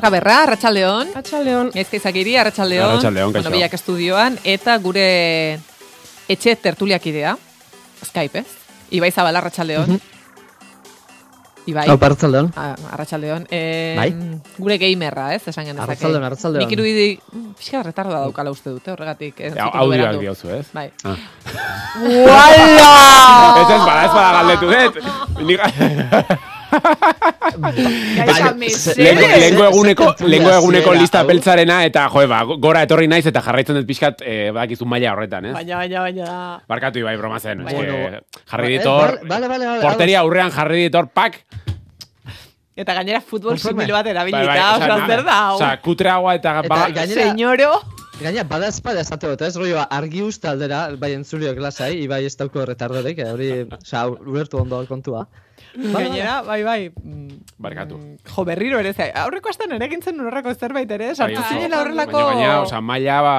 Marga Berra, Arratxaldeon. Arratxaldeon. Ezka izakiri, Arratxaldeon. Arratsaldeon, kaixo. Bueno, biak estudioan, eta gure etxe tertuliak idea. Skype, ez? Ibai Zabala, Arratxaldeon. Ibai. Hau, partzaldeon. Ah, Arratxaldeon. Eh, Bai. Gure gamerra, ez? Esan genezake. Arratsaldeon, arratsaldeon. Nik irudi, pixka retardoa daukala uste dute, horregatik. ez Ja, dut audioak diozu, ez? Bai. Ah. Uala! Ez ez bada, ez bada galdetu dut. Bai. Lengo, eguneko, lengo eguneko lista hau. beltzarena, eta jo, ba, gora etorri naiz, eta jarraitzen dut pixkat, eh, badakizu maila horretan, ez? Baina, baina, baina. Barkatu ibai, broma zen. Bueno. jarri Eh, ditor, Bale, bale, bale. porteria aurrean jarri ditor, pak. Eta gainera futbol simil bat Bai, bai, erabilita, osea, oso na- zer da, hau. Osea, kutreagoa eta, Eta ba, gainera- Señoro. Gaina, bada espada esate dut, ez? Rolloa, argi usta aldera, bai entzulio klasai, ibai ez dauko retardorik, eh, hori, osea, ulertu ondo kontua. Bale, Gainera, bai, bai. mm, Barkatu. mm, Jo, berriro ere, zai. Aurreko astean ere egin zen horreko zerbait ere, bai, sartu zinela horrelako... Baina, baina, osea, maila, ba,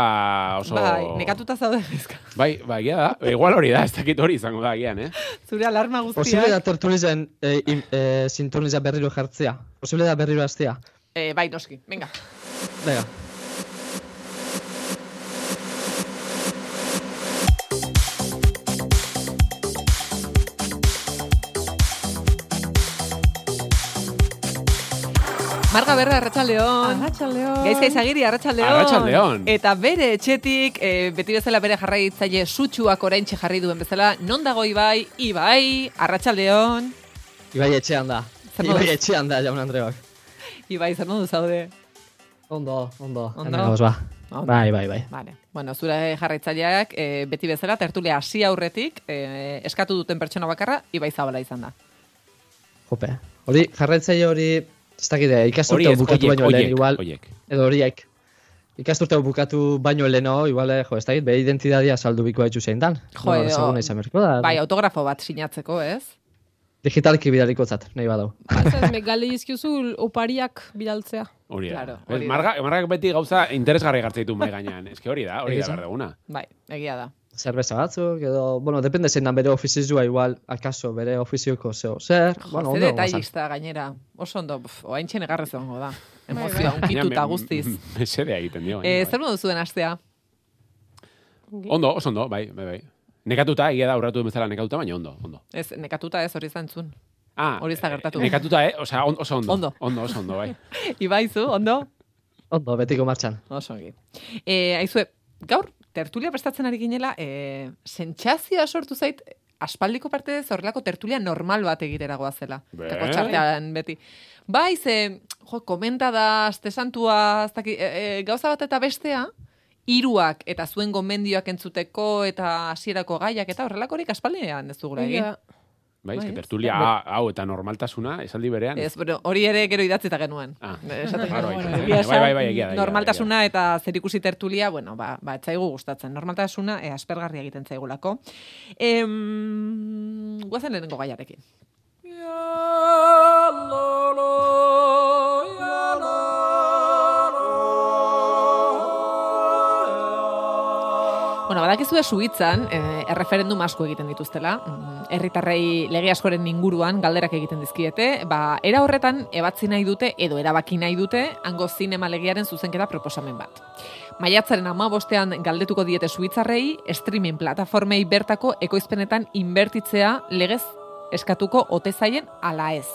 oso... Bai, nekatuta zaude bizka. Bai, bai, da. Igual hori da, ez dakit hori izango da, gian, eh? Zure alarma Posible da guztiak. tertulizen eh, im- eh, sintoniza berriro jartzea. Posible da berriro hastea. Eh, bai, noski, venga. Venga. Marga Berra, Arratxaldeon. Arratxaldeon. Gaizka izagiri, Arratxaldeon. Arratsaldeon. Eta bere etxetik, e, beti bezala bere jarraitzaile sutsuak oraintxe jarri duen bezala, non dago Ibai, Ibai, Arratxaldeon. Ibai etxean da. Zer Ibai etxean da, jaun Andreak. Ibai, zer modu zaude? Ondo, ondo. Ondo? Hemen gauz, ba. Ondo. Bai, bai, bai. Vale. Bueno, zure jarraitzaileak e, beti bezala tertulia hasi aurretik e, eskatu duten pertsona bakarra Ibai Zabala izan da. Jope. Hori, jarraitzaile hori, ez dakide, Hori ikasturte ez, bukatu baino lehen, igual, oiek. edo horiek. Ikasturte hau bukatu baino leheno, igual, eh, jo, ez dakit, be identidadia saldu biko haitzu zein dan. Jo, no, edo- ezaguna izan. Bai, autografo bat sinatzeko, ez? Digitalki bidaliko zat, nahi badau. Ez, galde izkiuzu opariak bidaltzea. Hori da. Claro, hori da. marga, margak beti gauza interesgarri gartzen ditu mai gainean. Ez hori da, hori da duguna. Bai, egia da. Zerbeza batzuk, edo, bueno, depende zein dan bere ofizizua igual, akaso bere ofizioko zeo. Zer, Jo, bueno, ze ondo, bazan. detallista gainera. Oso ondo, pf, oaintxe negarrez egongo da. Bai, Emozioa, bai. unkituta guztiz. Mesedea egiten dio. Eh, zer modu zuen astea? bai. Ondo, oso ondo, bai, bai, bai. Nekatuta, egia da, aurratu duen bezala nekatuta, baina ondo, ondo. Ez, nekatuta ez hori zantzun. Ah, Hori ez da gertatu. eh, Nekatuta, eh? Osea, on- oso ondo. Ondo. Ondo, oso ondo, bai. Ibai zu, ondo? Ondo, betiko martxan. Oso ongi. E, aizue, gaur, tertulia prestatzen ari ginela, e, sentsazioa sortu zait, aspaldiko parte ez horrelako tertulia normal bat egitera goazela. Be. Kako txartean beti. Bai, ze, jo, komenta da, aste santua, ez daki, e, e, gauza bat eta bestea, hiruak eta zuen gomendioak entzuteko eta hasierako gaiak eta horrelakorik aspaldean ez dugula egin. Egia, Bai, Bai, tertulia ha- hau eta normaltasuna, esaldi berean. Ez, bueno, hori ere gero idatzita genuen. Ah, Esaten claro, bai, bai, bai, bai, egia da, Normaltasuna eta zerikusi tertulia, bueno, ba, ba ez zaigu gustatzen. Normaltasuna e, aspergarria egiten zaigulako. Em, guazen lehenengo gaiarekin. Bueno, badakizue Suitzan, eh, erreferendum asko egiten dituztela, mm, herritarrei lege askoren inguruan galderak egiten dizkiete, ba, era horretan ebatzi nahi dute edo erabaki nahi dute hango zinema legearen zuzenketa proposamen bat. Maiatzaren ama bostean galdetuko diete Suitzarrei, streaming plataformei bertako ekoizpenetan inbertitzea legez eskatuko ote zaien ala ez.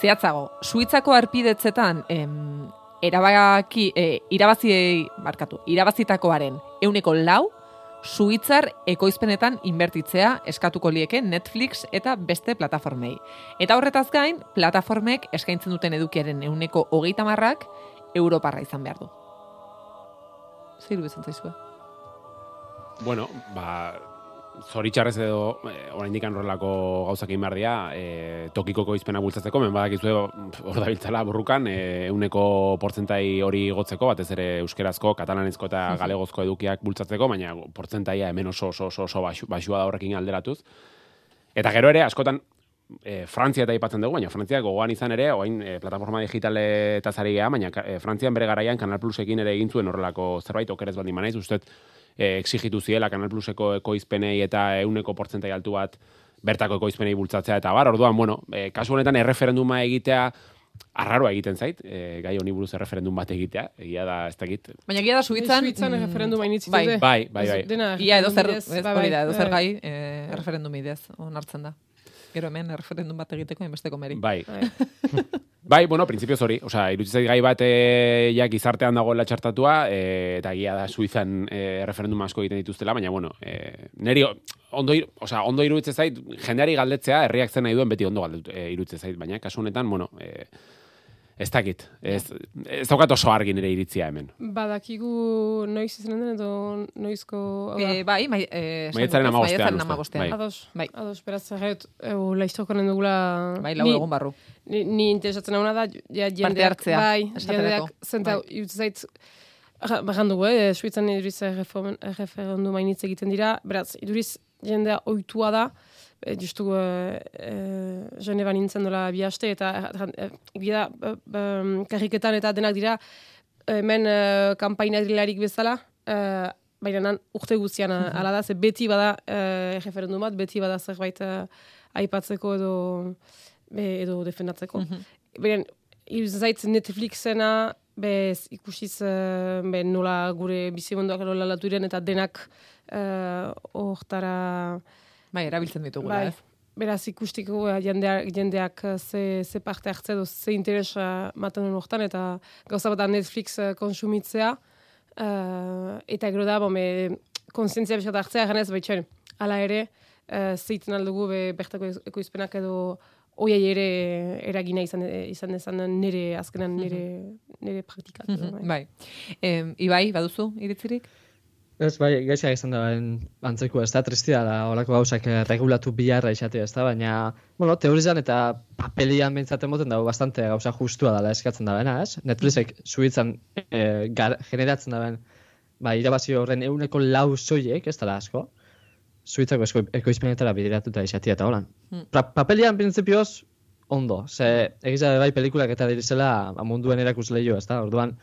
Zehatzago, Suitzako arpidetzetan em, erabaki, e, irabaziei, markatu, irabazitakoaren euneko lau, Suitzar ekoizpenetan inbertitzea eskatuko lieke Netflix eta beste plataformei. Eta horretaz gain, plataformek eskaintzen duten edukiaren euneko hogeita marrak Europarra izan behar du. Zer iruditzen zaizue? Bueno, ba, zoritxarrez edo, eh, oraindik horrelako gauzak egin behar dira, eh, tokiko koizpena bultzatzeko, men badakizue hor dabiltzala burrukan, eh, euneko portzentai hori gotzeko, batez ere euskerazko, katalanezko eta galegozko edukiak bultzatzeko, baina portzentaia hemen oso oso oso, oso baxu- baxua da horrekin alderatuz. Eta gero ere, askotan, e, Frantzia eta aipatzen dugu, baina Frantzia gogoan izan ere, oain e, plataforma digitale eta zari geha, baina e, Frantzian bere garaian Kanal Plusekin ere egin zuen horrelako zerbait, okerez baldin manaiz, uste e, exigitu ziela Kanal Pluseko ekoizpenei eta euneko portzentai altu bat bertako ekoizpenei bultzatzea eta bar, orduan, bueno, e, kasu honetan erreferenduma egitea arraroa egiten zait, e, gai honi buruz erreferendum bat egitea, egia da, ez dakit. Baina gira da Suitzan... Suitzan mm, erreferenduma initzi bai, dute. Bai, bai, bai. Dena Ia edo zer, erreferendum ez, bai, da, edo zer bai. gai, eh, erreferendum onartzen da. Gero hemen erreferendum bat egiteko inbesteko meri. Bai, Bai. bai, bueno, printzipioz hori, osea, iruditzen zait gai bat e, ja gizartean dagoela txartatua, e, eta egia da Suizan e, referendum asko egiten dituztela, baina bueno, e, neri ondo, ir- osea, ondo iruditzen zait, jendeari galdetzea, herriak zen nahi duen beti ondo galdetu, e, iruditzen zait, baina kasu honetan, bueno, e, ez dakit, ez, ez daukat oso argi nire iritzia hemen. Badakigu noiz izanen den edo noizko... Eh, bai, mai, eh, dut, hamabostean, maiatzaren uste. hamabostean. Bai. Ados, Bai. ados, beraz, zerret, laiztokonen dugula... Bai, lau egun barru. Ni, ni interesatzen hauna da, ja, jendeak, hartzea, bai, jendeak, zenta, Bai. bai. zait, Bajan dugu, eh? Suitzan iduriz referendu mainitz egiten dira, beraz, iduriz jendea oitua da, e, justu e, e, Genevan nintzen dola bi aste, eta e, egia da, e, e, karriketan eta denak dira, hemen e, kampainarilarik bezala, e, baina nan urte guztian Mhm. ala da, ze beti bada e, referendum bat, beti bada zerbait e, aipatzeko edo, be, edo defendatzeko. Mhm. Beren, iruditzen zait Netflixena, bez ikusiz eh, be, nola gure bizimondoak nola aldatu diren eta denak eh, hortara Bai, erabiltzen ditugula, bai, ez? beraz ikustiko eh, jendeak, jendeak eh, ze, ze parte hartze edo ze interesa maten duen hortan eta gauza bat da Netflix eh, konsumitzea eh, eta gero da bome, konsientzia biskat hartzea ganez baitxen ala ere uh, zeiten aldugu be, bertako ekoizpenak edo oiei ere eragina izan izan dezan nire azkenan nire nire praktikak. edo, Mhm, Bai. Em, Ibai, baduzu iritzirik? Ez, bai, gaizka izan da ben antzeko, ez da, tristia da, olako gauzak eh, regulatu biharra izatea, ez da, baina, bueno, teorizan eta papelian bentsaten moten dago bastante gauza justua dela eskatzen da bena, ez? Netflixek suitzan eh, gar, generatzen da ben, ba, irabazi horren euneko lau soiek, ez dela asko, suitzako esko, ekoizpenetara bideratuta izatea eta holan. Pa, papelian printzipioz, ondo, ze, egiza bai pelikulak eta dirizela ba, munduen erakusleio, ez da, orduan,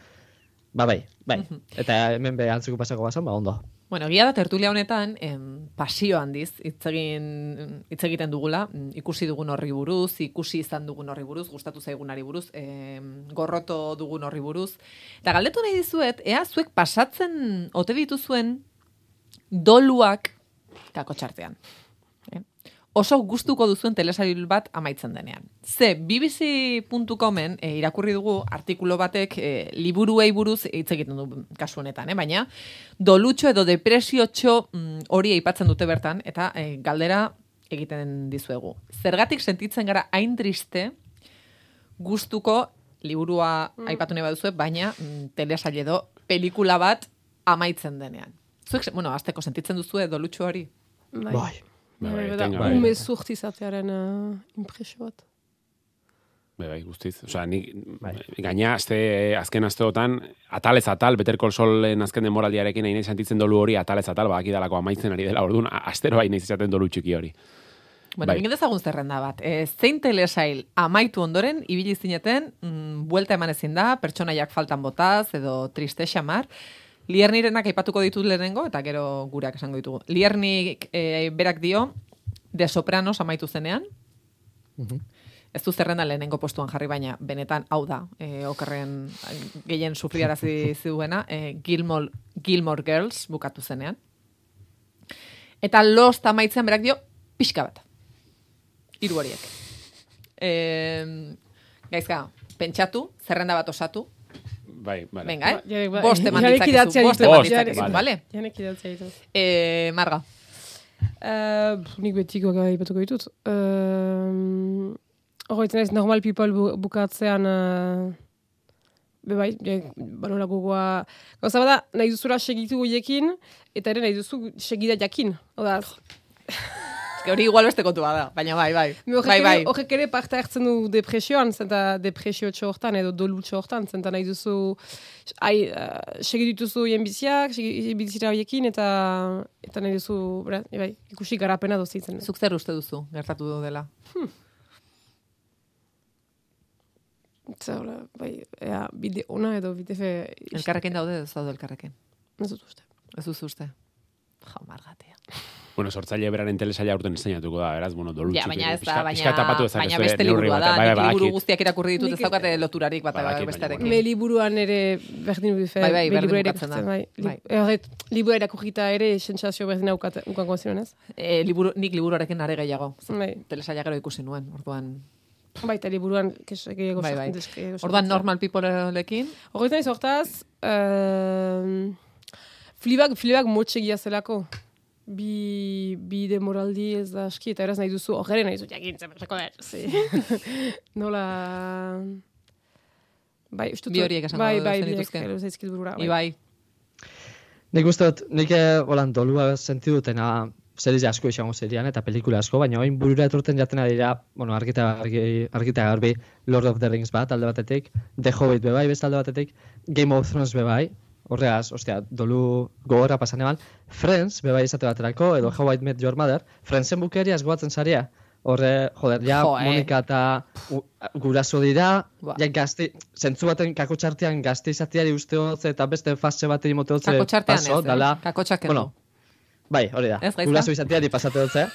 Ba bai, bai. Eta hemen be antzeko pasako basan, ba ondo. Bueno, egia da tertulia honetan, em, pasio handiz hitz egin hitz egiten dugula, ikusi dugun horri buruz, ikusi izan dugun horri buruz, gustatu zaigunari buruz, em, gorroto dugun horri buruz. Eta galdetu nahi dizuet, ea zuek pasatzen ote dituzuen doluak kakotxartean. Eh? Oso gustuko duzuen telesail bat amaitzen denean. Ze, bbc.comen e, irakurri dugu artikulu batek e, liburuei buruz hitz egiten du kasu honetan, eh? baina dolutxo edo depresiotxo mm, hori aipatzen dute bertan, eta e, galdera egiten dizuegu. Zergatik sentitzen gara hain triste gustuko liburua aipatu nahi baduzue, baina mm, telesail edo pelikula bat amaitzen denean. Zuek, bueno, azteko sentitzen duzue dolutxo hori? Bai. Bai. Bai, Bai, bai, ume zurt izatearen uh, impresio bat. Bai, bai, guztiz. Osea, ni Bai. gaina aste azken asteotan atalez atal Better Call Saulen azken demoraldiarekin nahi sentitzen dolu hori atalez atal badakidalako amaitzen ari dela. Orduan a- astero bai naiz izaten dolu txiki hori. Bueno, Bai. bai. dezagun zerrenda bat. E, zein telesail amaitu ondoren, ibili zineten, mm, buelta eman ezin da, pertsonaiak faltan botaz, edo triste xamar. Liernirenak aipatuko ditut lehenengo, eta gero gureak esango ditugu. Liernik e, berak dio, de sopranos amaitu zenean, ez du zerrenda lehenengo postuan jarri, baina benetan hau da, e, okerren gehien sufriarazi zuena, e, Gilmore, Gilmore Girls bukatu zenean. Eta Lost amaitzen berak dio, pixka bat. Hiru horiek. E, gaizka, pentsatu, zerrenda bat osatu, Bai, vale. venga, eh? Ba, ja, bost eman ditzakezu, bost eman ditzakezu, vale. bale? Janek idatzea ditut. E, Marga, Uh, nik betiko gaipatuko ditut. Uh, Horretzen ez, normal people bu, bukatzean... Uh, be bai, ja, banola gogoa... Gauza bada, nahi duzula segitu goiekin, eta ere nahi duzu segida jakin. Oda, hori igual beste kontua da, baina bai, bai. horrek, Bai, bai. horrek ere parte hartzen du depresioan, zenta depresio hortan edo dolutxo hortan, zenta nahi duzu ai, uh, segitu dituzu hien biziak, segi- bizira horiekin, eta, eta nahi duzu, bera, bai, ikusi garapena dozitzen. Zuk zer uste duzu, gertatu dela. Eta, hola, bai, ea, bide ona edo bide fe... Elkarrekin daude, ez daude elkarrekin. Ez dut uste. Ez duzu uste. Ja, margatea. Bueno, sortzaile beraren telesaila urten enseñatuko da, beraz, bueno, dolu Ja, baina ez da, pixka- baina, pixka tapatu dezakezue baina beste neurri liburua da. Bai, bai, liburu guztiak irakurri ditut, ez daukate loturarik bat baina, bestearekin. Me liburuan ere berdin du Bai, bai, berdin liburu ere bukatzen da. bai. Bai. Erret, liburu irakurrita ere sentsazio berdin aukat ukango ziren, ez? E, liburu, nik liburuarekin are gehiago. Bai. Telesaila gero ikusi nuen, orduan. Bai, eta liburuan kes- gehiago Bai, bai. Orduan normal peopleekin, Horretan iz hortaz, uh, flibak, flibak motxegia zelako. Bi, bi demoraldi ez da aski, eta eraz nahi duzu, horren nahi duzu, jakin, zebertako da, zi. Nola... Bai, ustut, Bi horiek esango bai, bai, zenituzke. heldu zaizkit burura, bai. Ibai. Nik uste dut, nik eh, holan dolua senti dutena series asko izango serian eta pelikula asko, baina orain burura etorten jaten dira, bueno, argita argi, argita garbi Lord of the Rings bat alde batetik, The Hobbit bebai beste alde batetik, Game of Thrones bebai, horreaz, ostia, dolu gogorra pasan eban, Friends bebai esate baterako, edo How I Met Your Mother, Friendsen bukeria goatzen zaria, horre, joder, ja, Jo, eh. Monika eta guraso dira, Ba. ja gazte, zentzu baten kako txartean gazte izatiari uste hotze eta beste fase bateri mote hotze paso, ez, eh? dala, bueno, bai, hori da, guraso izatiari pasate dutze.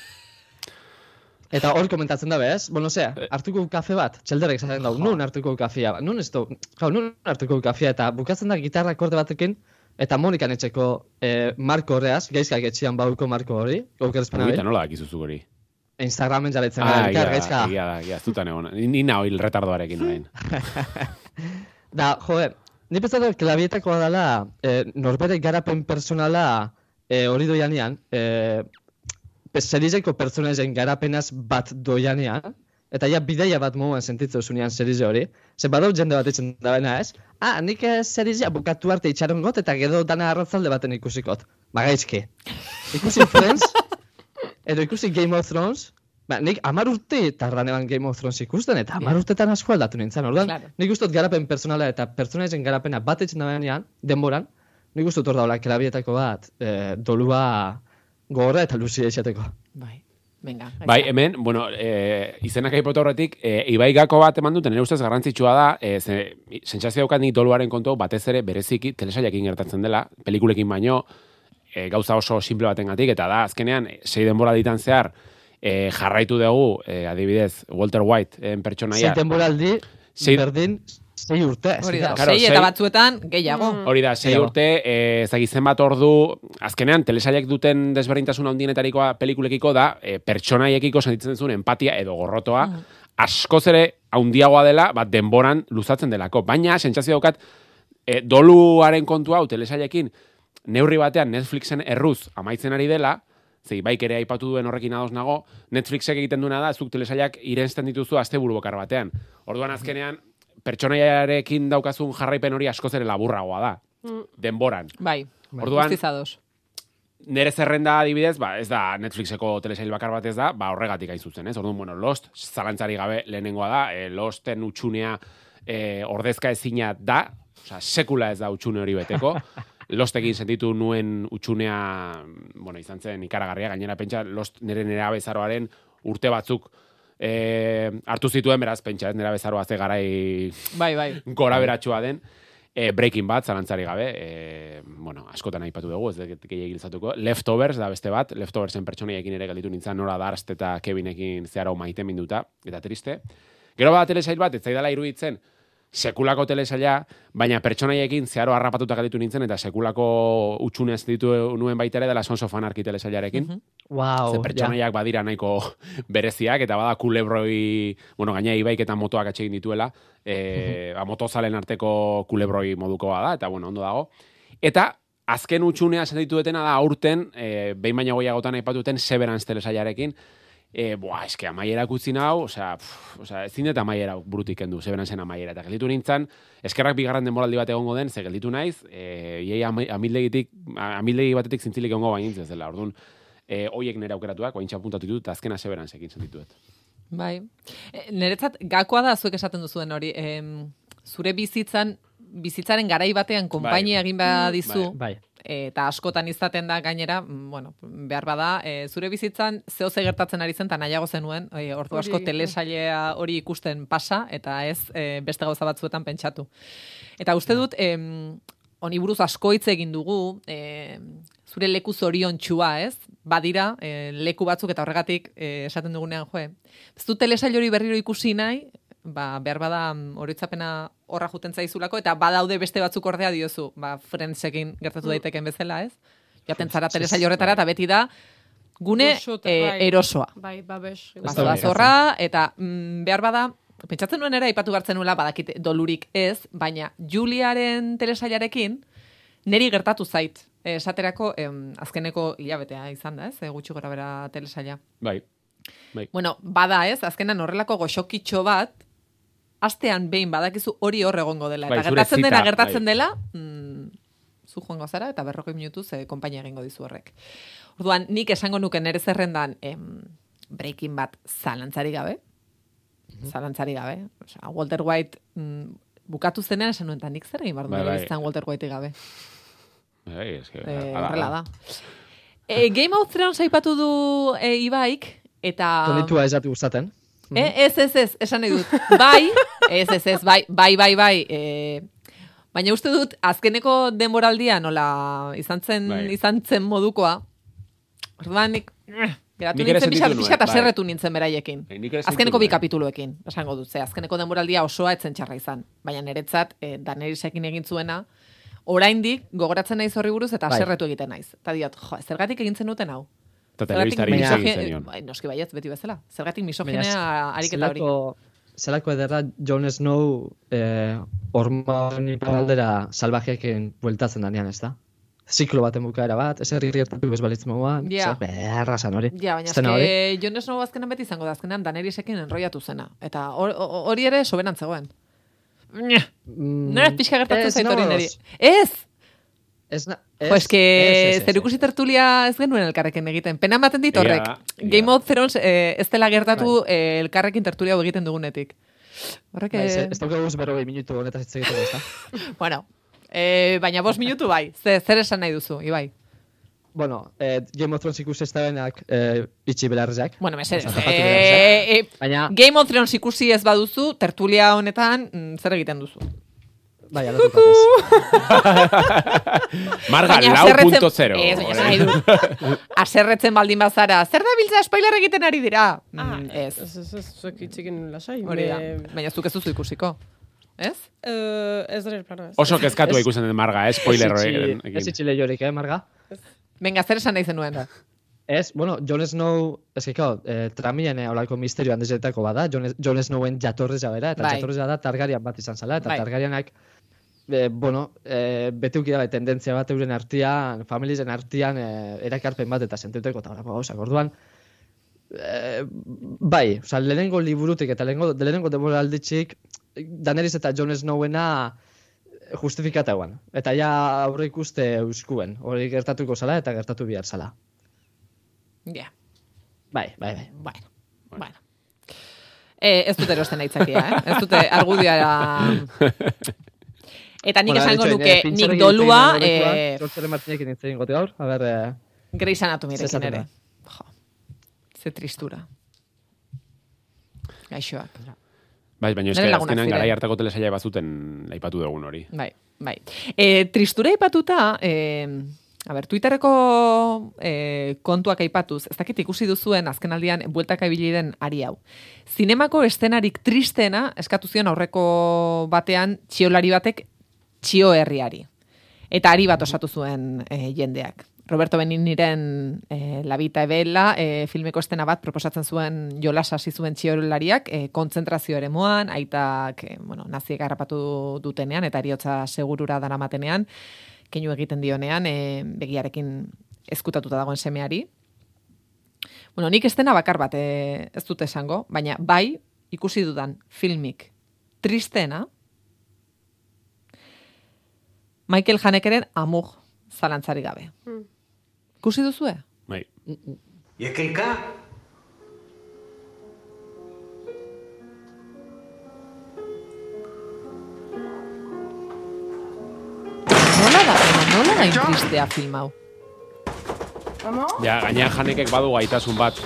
Eta hor komentatzen da bez, bueno, zea, hartuko kafe bat, txelderrek esaten dau, nun hartuko kafea, nun ez du, jau, nun hartuko kafea, eta bukatzen da gitarra akorde batekin, eta Monikan etxeko eh, marko horreaz, gaizkak etxian bauko marko hori, aukerazpena Eta bai, nola dakizu hori? Instagramen jarretzen Ah, da, gaizka. egia da, egia, ez dutan egon. Ni, nao hil retardoarekin orain. Da, joe, ni pentsatu klabietakoa dela, eh, norbere garapen personala eh, hori doianean, eh, serizeko pertsonazen garapenaz bat doianean, eta ja bideia bat moduan sentitzen zunean serize hori, ze badau jende bat itzen da baina ez, ah, nik eh, serizea bukatu arte itxaron got, eta gero dana arratzalde baten ikusikot. Magaizki. Ikusi Friends, edo ikusi Game of Thrones, Ba, nik amar urte tardan eban Game of Thrones ikusten, eta amar urtetan asko aldatu nintzen, orduan, Claro. nik uste dut garapen personala eta pertsonaisen garapena bat etxen da denboran, nik uste dut hor daula kelabietako bat, e, dolua gogorra eta luzia esateko. Bai. Venga. Bai, hemen, bueno, e, izenak aipatu horretik, e, Ibai gako bat eman duten, nire ustez garrantzitsua da, e, ze, sentsazio daukat nik doluaren kontu, batez ere bereziki telesailekin gertatzen dela, pelikulekin baino, e, gauza oso simple batengatik eta da, azkenean, sei denbora ditan zehar, e, jarraitu dugu, e, adibidez, Walter White en pertsonaia. Sei denboraldi, Sei- berdin, sei urte. Hori da, Claro, sei sei- eta batzuetan gehiago. Mm. Hori da, sei urte, e, bat ordu, azkenean, telesailek duten desberdintasun handienetarikoa pelikulekiko da, e, pertsonaiekiko sentitzen zuen empatia edo gorrotoa, Mm. askoz ere handiagoa dela, bat denboran luzatzen delako. Baina, sentsazio daukat, e, doluaren kontu hau telesailekin, neurri batean Netflixen erruz amaitzen ari dela, zei baik ere aipatu duen horrekin ados nago, Netflixek egiten duena da, zuk telesailak irensten dituzu asteburu bakar batean. Orduan azkenean, pertsonaiarekin daukazun jarraipen hori askoz ere laburragoa da. Denboran. Bai. Orduan, Guztizados. nere zerrenda adibidez, ba, ez da Netflixeko telesail bakar bat ez da, ba, horregatik hain zuzen, ez? Orduan, bueno, Lost, zalantzari gabe lehenengoa da, e, Losten utxunea e, ordezka ezina da, osea, sekula ez da utxune hori beteko. Lostekin sentitu nuen utxunea, bueno, izan zen ikaragarria, gainera pentsa, Lost nire nera bezaroaren urte batzuk e, hartu zituen, beraz, pentsa, nera bezaroa ze garai Bai, bai. gora beratsua den, e, Breaking Bad, zalantzari gabe, e, bueno, askotan aipatu dugu, ez dut gehiagin giltzatuko. Leftovers da beste bat, Leftoversen pertsonaiekin ere galditu nintzen, Nora Darst eta Kevinekin zeharo maite minduta, eta triste. Gero bada telesail bat, ez zaidala iruditzen, sekulako telesaila, baina pertsonaiekin zeharo harrapatuta galditu nintzen, eta sekulako utxunez ditu nuen baita ere dela Sons of Anarchy telesailarekin. Wow, Ze pertsonaiak badira nahiko bereziak, eta bada kulebroi, bueno, gaina ibaik eta motoak atxegin dituela, e, ba, motozalen arteko kulebroi modukoa da, eta bueno, ondo dago. Eta azken utxunea esan dituetena da aurten, e, behin baina goiagotan aipatuten Severance telesailarekin, e, boa, eske amaierak utzi nau, osea, pff, osea, ezin dut amaiera burutik kendu, Severancen amaiera, eta gelditu nintzen, eskerrak bigarren denboraldi bat egongo den, ze gelditu naiz, e, iei ami- amildegitik, amildegi batetik zintzilik egongo bainitz ez dela, orduan, e, hoiek nire aukeratuak, oain txapuntatu ditut, eta azkena Severancekin sentituet. Bai. E, Niretzat gakoa da zuek esaten duzuen hori. Em, zure bizitzan bizitzaren garai batean konpainia egin badizu Bai. eta askotan izaten da gainera, mm, bueno, behar bada, e, zure bizitzan zeo ze gertatzen ari zen, eta nahiago zenuen, e, ordu asko telesailea hori ikusten pasa, eta ez e, beste gauza batzuetan pentsatu. Eta uste dut, em, honi buruz asko hitz egin dugu, em, zure leku zorion txua, ez? Badira, e, leku batzuk eta horregatik e, esaten dugunean, joe. Ez du telesail hori berriro ikusi nahi, ba, behar bada mm, horitzapena horra juten zaizulako, eta badaude beste batzuk ordea diozu, ba, Friendsekin gertatu daiteken bezala, ez? Jaten zara telesail horretara, eta beti da, gune e, bai. erosoa. Bai, babes. Ez da Bazoa bai, zorra, eta mm, behar bada, pentsatzen nuen ere, aipatu gartzen nuela, badakit dolurik ez, baina Juliaren telesailarekin, neri gertatu zait. Eh, Esaterako, em, azkeneko hilabetea izan da, ez? Eh, gutxi gora bera telesaila. Bai. Bai. Bueno, bada ez, azkenan horrelako goxokitxo bat, astean behin badakizu hori hor egongo dela. Bai, eta zure gertatzen dena, zita, gertatzen bai. dela, mm, zu joango zara, eta berrokoi minutuz eh, konpainia egingo dizu horrek. Orduan, nik esango nuke nere zerrendan em, breaking bat zalantzari gabe, zalantzari gabe. Osea, Walter White mm, bukatu zenean esan nuen, "Ta nik zer egin behar Bai, bai. izan Walter White gabe. Bai, eske, Eh, ala, horrela ala. da. E, Game of Thrones aipatu du e, Ibaik, eta... Tonitua ez datu gustaten. Eh, ez, ez, ez, esan nahi dut. Bai, ez, ez, ez, bai, bai, bai, bai. E, baina uste dut, azkeneko denboraldia nola izan zen, Bai. izan zen modukoa. Orduan, nik, eh, geratu Nik nintzen, pixat, pixat bai. aserretu nintzen beraiekin. Bai, nik Azkeneko bi kapituluekin, esango dut, ze, azkeneko denboraldia osoa etzen txarra izan. Baina niretzat, e, Danerisekin egin zuena, oraindik gogoratzen naiz horri buruz eta Bai. aserretu egiten naiz. Eta diot, jo, zergatik egin zenuten hau? Eta telebistari hitz egin misogi- zenion. Bai, noski baietz, beti bezala. Zergatik Baina misoginea ariketa hori. Zelako, zelako ederra Jon Snow eh, orma horren iparaldera salvajeekin bueltatzen danean, ez da? Ziklo baten bukaera bat, ez herri gertatu ez balitz moguan, Ja. zer beharra zan hori. Ja, baina hori. eske Jon Snow azkenan beti izango da, azkenan Danerisekin enroiatu zena. Eta hor- ho- hori ere soberan zegoen. Nya, Mm, Nora pixka gertatzen ez, zait hori neri. Ez! Ez, na, Jo, eske zer ikusi tertulia ez genuen elkarrekin egiten. Pena ematen dit horrek. egia Game of Thrones eh, ez dela gertatu Bai. eh, elkarrekin tertulia hau egiten dugunetik. Horrek, Bai, ez, eh, ez daukagu berrogei minutu honetaz hitz egiteko, ez da? bueno, eh, baina bost minutu bai. Ze, zer esan nahi duzu, Ibai? bueno, eh, Game of Thrones ikusi ez da benak eh, itxi belarrizak. Bueno, mesedez. Eh, eh, Baina, Game of Thrones ikusi ez baduzu, tertulia honetan mm, zer egiten duzu? Bai, alatu patez. Marga, lau punto zero. Dut. Aserretzen baldin bazara, zer da biltza spoiler egiten ari dira? Ah, Mm, ez, Ez, ez, ez, zuek itxekin lasai. hori da. Baina zuk ez duzu ikusiko. Ez? Eh, ez dara plano ez. Oso kezkatua Ez- ikusten den marga, eh? spoiler Ez horrekin. itxi- Ez itxi lehiorik, eh, Marga? Venga, zer esan nahi zenuen? Ez, bueno, Jon Snow, ez que, claro, eh, tramian eh, olako misterio handezetako bada, Jon, Jon Snowen jatorreza bera, eta Bai. jatorreza da Targaryen bat izan zala, eta Bai. Targaryenak, eh, bueno, eh, beteuki da, tendentzia bat euren artian, familizen artian, eh, erakarpen bat eta sentuteko eta horako gauzak. Orduan, eh, bai, oza, lehenengo liburutik eta lehenengo, lehenengo demoralditxik, Daenerys eta Jon Snowena justifikata eguan. Eta ja aurre ikuste euskuen, hori gertatuko zala eta gertatu bihar zala. Ja, Bai, bai, bai. bueno, bueno. Eh, ez dute erosten aitzakia, eh? Ez dute argudioa... Eta nik Bueno, esango nuke, eh, nik dolua, eh, George Martinekin hitz egin gote gaur, a ber, eh, Grey's esaten ere. Jo, ze tristura. Gaixoak. Bai, baina lagunak azkenan garai hartako telesaila bazuten aipatu dugun hori. Bai, bai. E, tristura aipatuta, e, a ber, Twitterreko e, kontuak aipatuz, ez dakit ikusi duzuen azkenaldian bueltaka ibili den ari hau. Zinemako estenarik tristena eskatu zion aurreko batean txiolari batek txio herriari. Eta ari bat osatu zuen e, jendeak. Roberto Beniniren e, La Vita Ebela e, filmeko estena bat proposatzen zuen jolas hasi zuen txiolariak e, kontzentrazio ere moan, aitak e, bueno, naziek harrapatu dutenean eta eriotza segurura daramatenean, keinu egiten dionean, e, begiarekin ezkutatuta dagoen semeari. Bueno, nik estena bakar bat e, ez dute esango, baina bai ikusi dudan filmik tristena, Michael Hanekeren amug zalantzari gabe. Hmm. Ikusi duzue? Bai. ¿Y K? Nola da, nola da intristea film hau? Ja, gainean janekek badu gaitasun bat.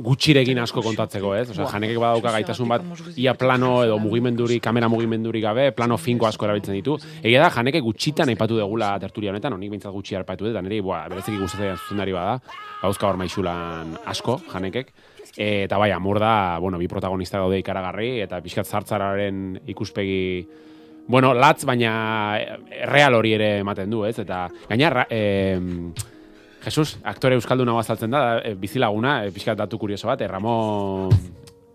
Gutxirekin asko kontatzeko, ez? Osea, janekek badauka gaitasun bat, ia plano edo mugimenduri, kamera mugimenduri gabe, plano finko asko erabiltzen ditu. Egia da, janeke gutxitan aipatu degula tertulia honetan, honik bintzat gutxi arpatu dut, eta niri, boa, bereziki gustatzen zuzendari bada, gauzka hor maixulan asko, janekek. E, eta bai, amur da, bueno, bi protagonista daude ikaragarri, eta pixkat zartzararen ikuspegi, bueno, latz, baina real hori ere ematen du, ez? Eta gaina, em, Jesus, aktore euskalduna azaltzen da, e, bizilaguna, e, pixkat datu kurioso bat, e, Ramon...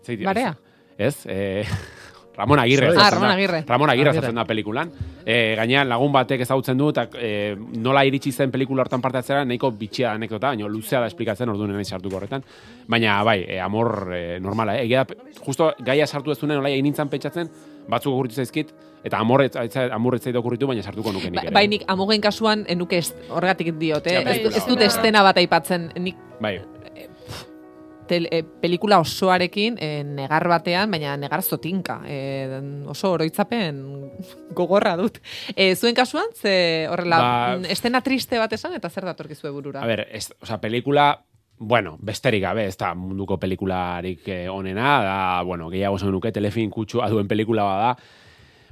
Zeit, Barea? Ez? E, Ramon Agirre. Ah, Ramon da. Agirre. Ramon Agirre Agirre. azaltzen da pelikulan. E, gainean lagun batek ezagutzen du, eta e, nola iritsi zen pelikula hortan parte hartzera, nahiko bitxia da anekdota, baina luzea da esplikatzen, orduan naiz sartuko horretan. Baina, bai, e, amor e, normala, eh? Egia da, justo gaia sartu ez nola egin nintzen pentsatzen, batzuk okurritu zaizkit, eta ez, ez- ez zait okurritu, baina sartuko nuke nik Ba, ere. bai, nik amugen kasuan eh, nuke est, horregatik diote, Ja, ez, ez dut estena bat aipatzen, nik Bai, tel, e, pelikula osoarekin e, negar batean, baina negar zotinka. E, oso oroitzapen gogorra dut. E, zuen kasuan, ze horrela, Ba- estena triste bat esan, eta zer datorkizue burura? A ber, ez, osea, pelikula, bueno, besterik gabe, ez da munduko pelikularik eh, onena, da, bueno, gehiago zen nuke, telefin kutsua duen pelikula bada,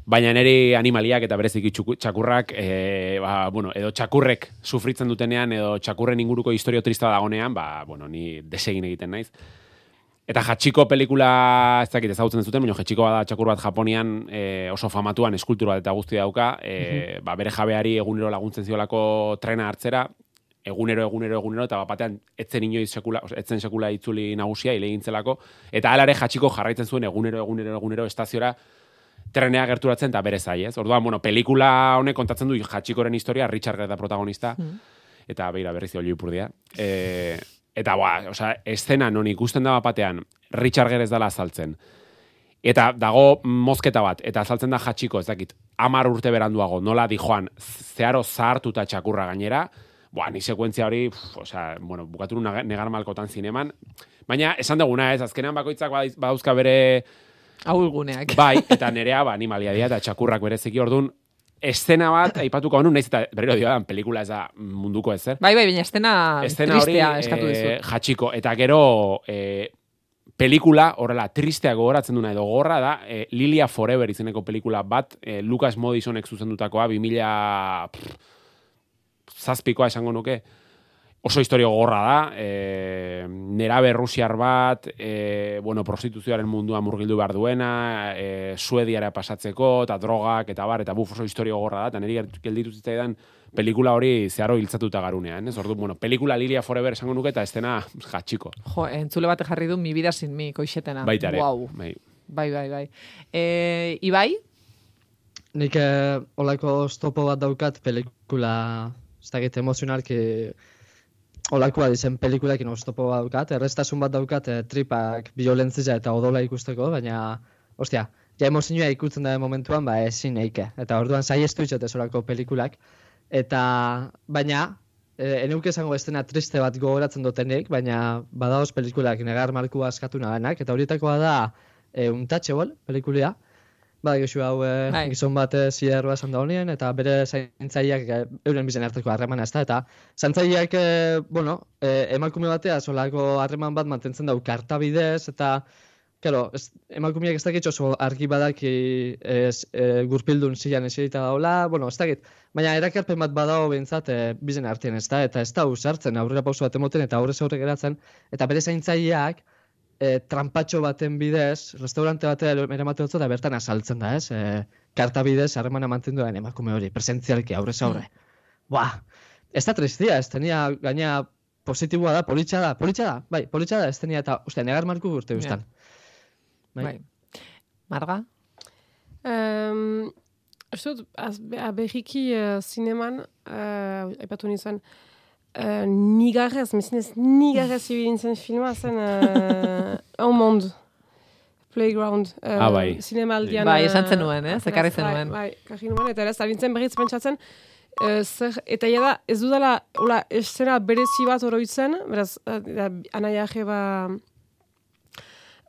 baina niri animaliak eta bereziki txakurrak, e, ba, bueno, edo txakurrek sufritzen dutenean, edo txakurren inguruko historio trista dagonean, ba, bueno, ni desegin egiten naiz. Eta Hachiko pelikula, ez dakit ezagutzen ez zuten, baina Hachiko bada txakur bat Japonian e, oso famatuan eskultura bat eta guzti dauka, e, ba, bere jabeari egunero laguntzen ziolako trena hartzera, egunero, egunero, egunero, eta batean etzen inoiz sekula, etzen sekula itzuli nagusia, ilegintzelako, eta alare Hachiko jarraitzen zuen egunero, egunero, egunero estaziora trenea gerturatzen eta bere zai, ez? Orduan, bueno, pelikula honek kontatzen du Hachikoren historia, Richard Gere da protagonista, eta beira berriz oli ipurdia. E, eta, ba, osea, eszena non ikusten da batean, Richard Gere ez dala azaltzen. Eta dago mozketa bat, eta azaltzen da jatxiko, ez dakit, amar urte beranduago, nola di joan, zeharo zahartuta txakurra gainera, Boa, ni sekuentzia hori, pf, osea, bueno, bukatu negar malkotan zineman. Baina, esan duguna ez, azkenean bakoitzak badauzka bere Ahulguneak. Bai, eta nerea, ba, animalia dira, eta txakurrak bereziki, orduan, eszena bat, aipatuko honu, naiz eta berriro diodan, pelikula ez da munduko ezer. Bai, bai, baina estena, Estena hori, tristea eskatu eh, dizut. jatxiko, eta gero, eh, pelikula, horrela, tristea gogoratzen duna edo gorra da, eh, Lilia Forever izeneko pelikula bat, eh, Lucas Modisonek zuzendutakoa, 2000 pff, zazpikoa esango nuke, oso historio gorra da, e, nerabe rusiar bat, e, bueno, prostituzioaren mundua murgildu behar duena, e, suediara pasatzeko, eta drogak, eta bar, eta buf, oso historio gorra da, eta niri gelditu zitzaidan pelikula hori zeharo hiltzatuta garunean, ez? Ordu, bueno, pelikula Lilia Forever esango nuke, eta estena jatxiko. Jo, entzule batek jarri du mi vida sin mi, koixetena. Baita ere. Wow. Bai. Bai, bai, bai. E, Ibai? Nik eh, olako oztopo bat daukat pelikula, ez dakit emozionalki olakoa dizen pelikulakin oztopo bat daukat, errestasun bat daukat eh, tripak violentzia eta odola ikusteko, baina, ostia, ja emozioa ikutzen da momentuan, ba ezin eike. Eta orduan saiestu itxot olako pelikulak. Eta, baina, e, eneuke esango estena triste bat gogoratzen dutenik, baina badaoz pelikulak negar markua askatu nagenak, eta horietakoa da e, Untouchable pelikulia, Ba, Josu hau e, Bai. gizon bat e, zierroa esan da honien, eta bere zaintzaileak e, euren bizen arteko harremana ez da, eta zaintzaileak, e, bueno, e, emakume batea solako harreman bat mantentzen dau karta bidez, eta, Claro, ez, emakumeak ez dakit oso argi badaki ez, e, gurpildun zilan eserita daula, bueno, ez dakit, baina erakarpen bat badago behintzat e, bizen artean ez da, eta ez da usartzen aurrera pauso bat emoten eta aurrez aurre geratzen, eta bere zaintzaileak e, trampatxo baten bidez, restaurante batera eramaten dut eta bertan asaltzen da, ez? E, karta bidez harremana mantendu den emakume hori, presentzialki aurrez aurre. Buah, ez da tristia, ez tenia gaina positiboa da, politxa da, politxa da, bai, politxa da, ez tenia eta, uste, negar marku urte guztan. Bai. Bai. Marga? Um, Uste dut, az- berriki uh, zineman, uh, aipatu nizan, uh, nigarrez, mezinez nigarrez ibili zen filma zen uh, Un Monde, Playground. Uh, Ah, bai. Zinemaldian. Bai, eh, esan zenuen, ez? ateraz- Ekarri bai, zenuen. Bai, ekarri nuen, eta eraz, albintzen berriz pentsatzen, eh, zer, eta jada, ez dudala, hola, estena berezi bat oroitzen, beraz, uh, anaia ba,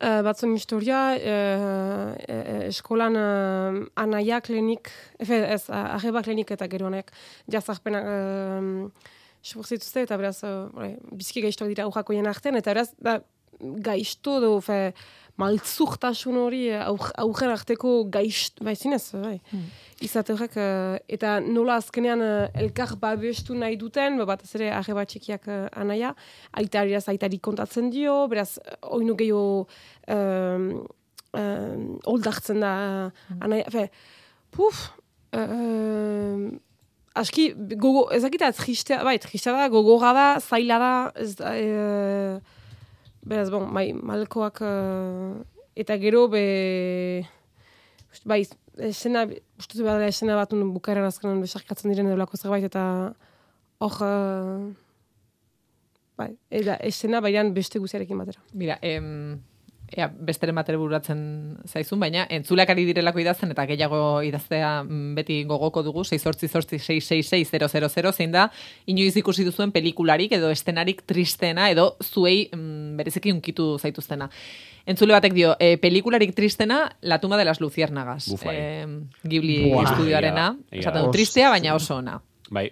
Uh, batzun historia, uh, uh, eskolan uh, anaiak lehenik, efe, ez, uh, arrebak lehenik eta gero honek jazarpenak uh, zituzte, eta beraz, uh, bai, bizki gaiztoak dira aurrako jen artean, eta beraz, da, gaizto edo fe, maltzurtasun hori eh, aurren arteko gaizto, bai zinez, bai. Izate horrek, eh, eta nola azkenean eh, elkar babestu nahi duten, ba, batez ere arreba txikiak eh, anaia, aitariaz aitari kontatzen dio, beraz, eh, oinu gehiago um, um, oldartzen da eh, anaia, fe, puf, um, aski, gogo, ezakita, tristea, bai, tristea da, gogorra da, zaila da, ez da, e, beraz, bon, bai, malkoak, eh, eta gero, be, bai, esena, uste dut badala esena bat nun bukaeran azkenan besarkatzen diren edolako zerbait, eta hor, eh, bai, eta esena baian beste guziarekin batera. Mira, em, ea, besteren batera bururatzen zaizun, baina entzuleak ari direlako idazten eta gehiago idaztea mm, beti gogoko dugu, 6 zein da, inoiz ikusi duzuen pelikularik edo estenarik tristena edo zuei mm, bereziki unkitu zaituztena. Entzule batek dio, e, pelikularik tristena, La tumba de las luciérnagas. Em, Ghibli Buah, estudioarena. Esaten du, tristea, baina oso ona. Bai,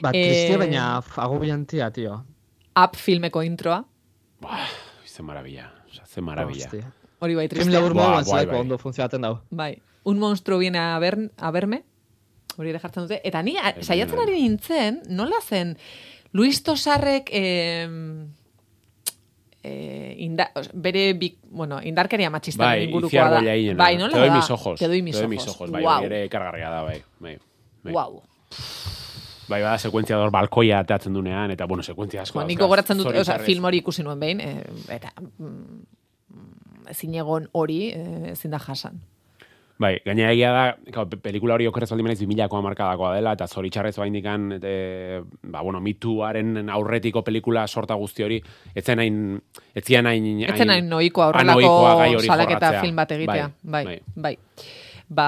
Ba, Eh, tristia, baina agobiantia, tio. Up filmeko introa, Buah, ze maravilla, Osa, ze maravilla. Hostia. hori bai tristea. Buah, moduan bai, bai. ondo funtzionatzen dau. Bai. Un monstruo viene a, ver, a verme. Hori ere jartzen dute. Eta ni, a- saiatzen ari nintzen, nola zen, Luis Tosarrek eh, eh, inda, os- bere, bik, bueno, indarkeria matxista Bai, ingurukoa da. bollainena. Bai, nola Te doy da? mis ojos. Te doy mis ojos. mis ojos. Bai, Guau. hori ere kargarria da, bai. Bai, bai. Guau. Bai bada sekuentzia dor balkoia atatzen dunean, eta, bueno, sekuentzia asko. Ba, nik dauzka, gogoratzen dut, oza, film hori ikusi nuen behin, eh, eta mm, ezin egon hori eh, ezin da jasan. Bai, gaina egia da, pe- pelikula hori okerrez baldin naiz 2000koa markadakoa dela, eta zoritxarrez baindikan, e, ba, bueno, mituaren aurretiko pelikula sorta guzti hori, etzen hain, etzian hain... Ez zen hain noikoa hori salaketa film bat egitea. Bai, bai. bai. Ba,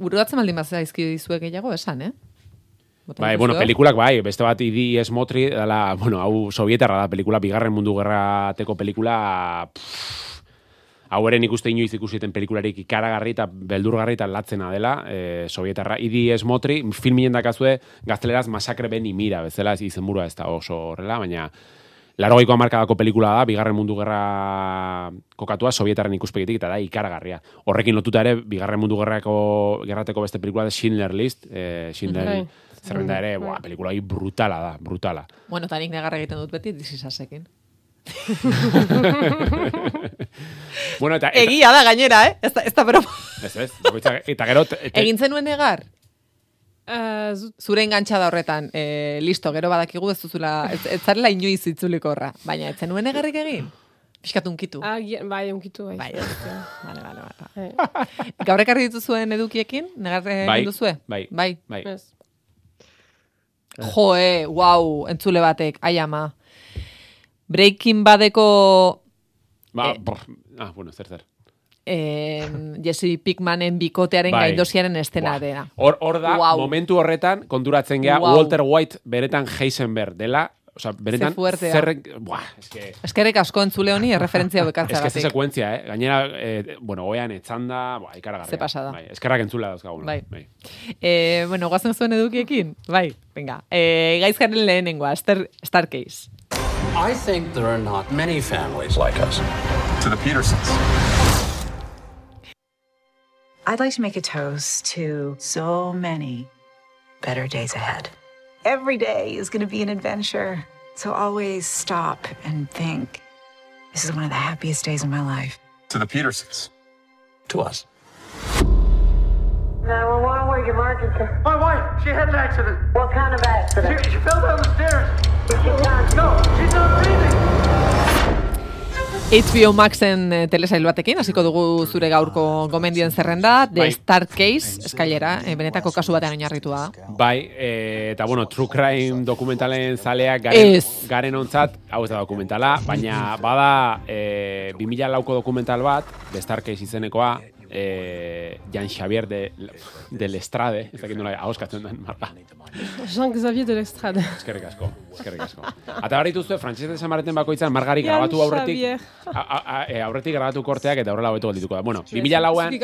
buruatzen baldin bat zaizki dizuek gehiago esan, eh? Bai, bueno, pelikulak bai, beste bat idi esmotri, dela, bueno, hau sovietarra da pelikula, bigarren mundu gerrateko pelikula, pff, hau eren ikuste inoiz ikusiten pelikularik ikaragarri eta beldurgarri eta latzena dela, e, sovietarra. Idi esmotri, filmien dakazue, gazteleraz masakre ben imira, bezala ez izenburua ez da oso horrela, baina Larogeiko hamarkadako pelikula da, bigarren mundu gerra kokatua, sovietarren ikuspegitik, eta da ikaragarria. Horrekin lotuta ere, bigarren mundu gerrako, gerrateko beste pelikula da Schindler List, eh, Schindler Bai. Zerrenda ere, Bai. buah, pelikula hori brutala da, brutala. Bueno, eta nik negarra egiten dut beti dizisasekin. bueno, eta, eta Egia da gainera, eh? Ez da, ez da broma. ez, ez, bakoitza- eta gero, te, te- Egin zenuen negar? Uh, Zure engantxa da horretan, e, listo, gero badakigu ez duzula, ez, ez zarela inoiz itzuliko horra. Baina, ez zenuen negarrik egin? Piskat unkitu. agian, bai, onkitu, bai. Bai, ez. Vale, vale, vale. Bai. Gaur ekarri dituzuen edukiekin, negar egin Bai, duzue? bai. Bai. bai. Joe, wow, entzule batek, ai ama. Breaking Badeko ba, eh. brr, ah, bueno, zer, zer. eh, Jesse Pickmanen bikotearen Bai. gaindosiaren estena dena. Hor, hor da, Wow. momentu horretan, konturatzen gea, Wow. Walter White beretan Heisenberg dela, Osa, benetan, Ze zerrek... Buah, eske... Eskerrik asko entzule honi erreferentzia Ez que ze bekartzagatik. sekuentzia, eh? Gainera, eh, bueno, oean etzanda, buah, ikaragarria. Ze pasada. Bai, eskerrak entzula dauzkagun. Bai. Eh, bueno, guazen zuen edukiekin? Bai, venga. Eh, gaizkaren lehenengoa, Star, Starcase. I think there are not many families like us. to the Petersons. I'd like to make a toast to so many better days ahead. Every day is going to be an adventure. So always stop and think this is one of the happiest days of my life. To the Petersons. To us. 911, where's your emergency? My wife, she had an accident. What kind of accident? she fell down the stairs. She's not- No, she's not breathing. HBO Maxen eh, telesail batekin, hasiko dugu zure gaurko gomendien zerrenda, The Bai. Starcase, eskailera, eh, benetako kasu batean oinarritua. Bai, e, eta bueno, True Crime dokumentalen zaleak garen, Ez. garen ontzat, hau ez da dokumentala, baina bada e, 2000 lauko dokumental bat, The Starcase izenekoa, e, Jan Xavier de, del Estrade, ez dakit nola ahoskatzen den marka. Jean-Xavier de l'Estrade. Eskerrik asko, eskerrik asko. Eta barritu zuen, frantxez esan barreten bakoitzan, margari grabatu aurretik, a, a, a, e, aurretik grabatu korteak eta horrela hobeto geldituko da. Bueno, 2000 lauan,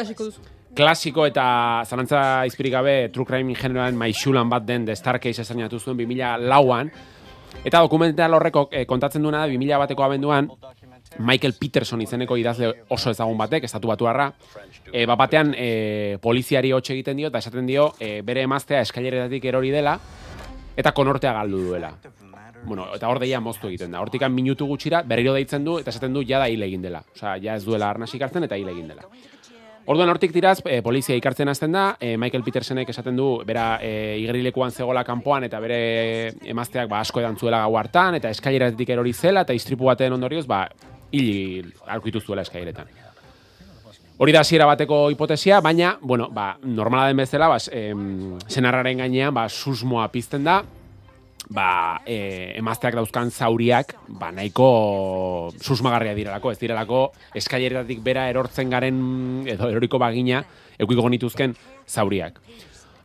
klasiko eta zalantza izpirik gabe True Crime generalen maixulan bat den The Starcase esanatu zuen 2000 lauan. Eta dokumental horreko eh, kontatzen duena da 2000 bateko abenduan Michael Peterson izeneko idazle oso ezagun batek, estatu batuarra, e, bat batean e, poliziari hotxe egiten dio, eta esaten dio e, bere emaztea eskaileretatik erori dela, eta konortea galdu duela. Bueno, eta hor deia moztu egiten da. Hortikan minutu gutxira, berriro deitzen du, eta esaten du jada hil egin dela. Osea, ja ez duela arnasik hartzen eta hil egin dela. Orduan hortik tiraz, e, polizia ikartzen hasten da, e, Michael Petersenek esaten du, bera e, igerilekuan zegola kanpoan eta bere emazteak ba, asko edan zuela gau hartan, eta eskaileratetik erori zela, eta istripu baten ondorioz, ba, hil aurkitu zuela eskaileretan. Hori da hasiera bateko hipotesia, baina, bueno, ba, normala den bezala, ba, em, senarraren gainean, ba, susmoa pizten da, ba, e, emazteak dauzkan zauriak, ba, nahiko susmagarria direlako, ez direlako eskaileretatik bera erortzen garen, edo eroriko bagina, eukiko nituzken zauriak.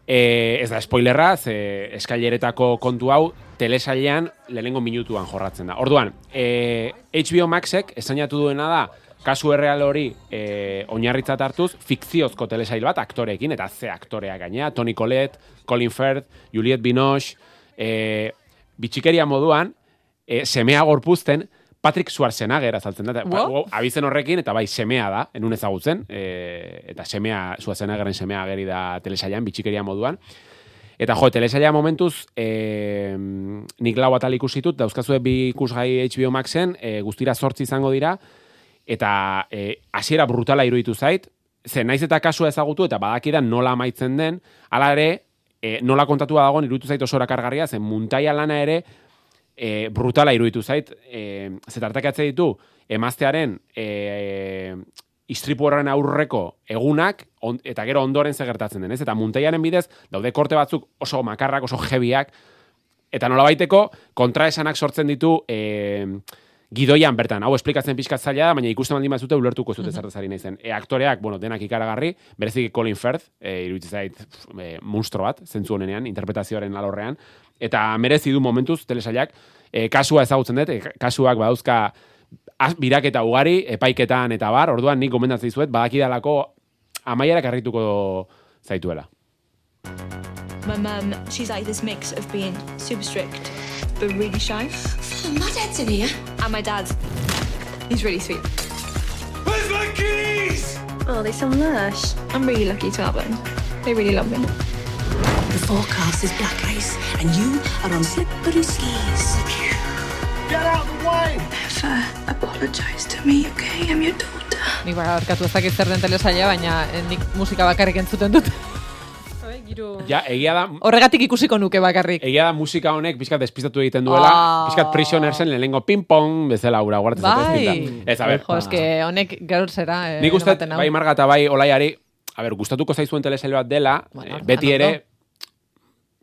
E, ez da spoilerra, ze eskaileretako kontu hau telesailean lehenengo minutuan jorratzen da. Orduan, e, HBO Maxek esainatu duena da, kasu erreal hori e, oinarritzat hartuz, fikziozko telesail bat aktoreekin, eta ze aktoreak gainea, Tony Collette, Colin Firth, Juliette Binoche, e, bitxikeria moduan, e, semea gorpuzten, Patrick Schwarzenegger azaltzen da, eta, Wow. wow, abizen horrekin, eta bai semea da, enun ezagutzen, e, eta semea, Schwarzeneggeren semea ageri da telesailan, bitxikeria moduan. Eta jo, telesaila momentuz, e, nik lau atal ikusitut, dauzkazue bi ikusgai HBO Maxen, e, guztira sortzi izango dira, eta e, hasiera brutala iruditu zait, ze naiz eta kasua ezagutu eta badakidan nola amaitzen den, hala ere, e, nola kontatua dagoen iruditu zait oso erakargarria, zen muntaia lana ere e, brutala iruditu zait, e, zetartak atze ditu, emaztearen e, istripu horren aurreko egunak, on, eta gero ondoren ze gertatzen den, ez? Eta muntaiaren bidez, daude korte batzuk oso makarrak, oso jebiak, eta nola baiteko, kontraesanak sortzen ditu e, gidoian bertan. Hau esplikatzen pixkat zaila da, baina ikusten baldin bazute ulertuko ez dute zertaz ari naizen. E, aktoreak, bueno, denak ikaragarri, berezik Colin Firth, e, iruditzen zait pf, e, monstro bat, zentzu honenean, interpretazioaren alorrean, eta merezi du momentuz telesailak, e, kasua ezagutzen dut, e, kasuak badauzka az, biraketa ugari, epaiketan eta bar, orduan nik gomendatzen dizuet, badakidalako amaierak harrituko zaituela. My mum, she's like this mix of being super strict, but really shy. My dad's in here. And my dad, he's really sweet. Where's my keys? Oh, they sound lush. I'm really lucky to have them. They really love me. The forecast is black and you are on slippery skis. Get out the way! Never apologize to me, okay? I'm your daughter. Nik barkatu ez dakit zer den telesaila, baina eh, nik musika bakarrik entzuten dut. Ja, egia da, Horregatik ikusiko nuke bakarrik. egia da musika honek pizkat despistatu egiten duela, Ah. pizkat prisonersen lehenengo ping-pong bezala ura guartzen Bai. Ez, a ber, Jo, eske honek gaur zera. Eh, Nik uste, bai marga eta bai olaiari, a ber, gustatuko zaizuen telesail bat dela, Bueno, eh, beti anondo. ere,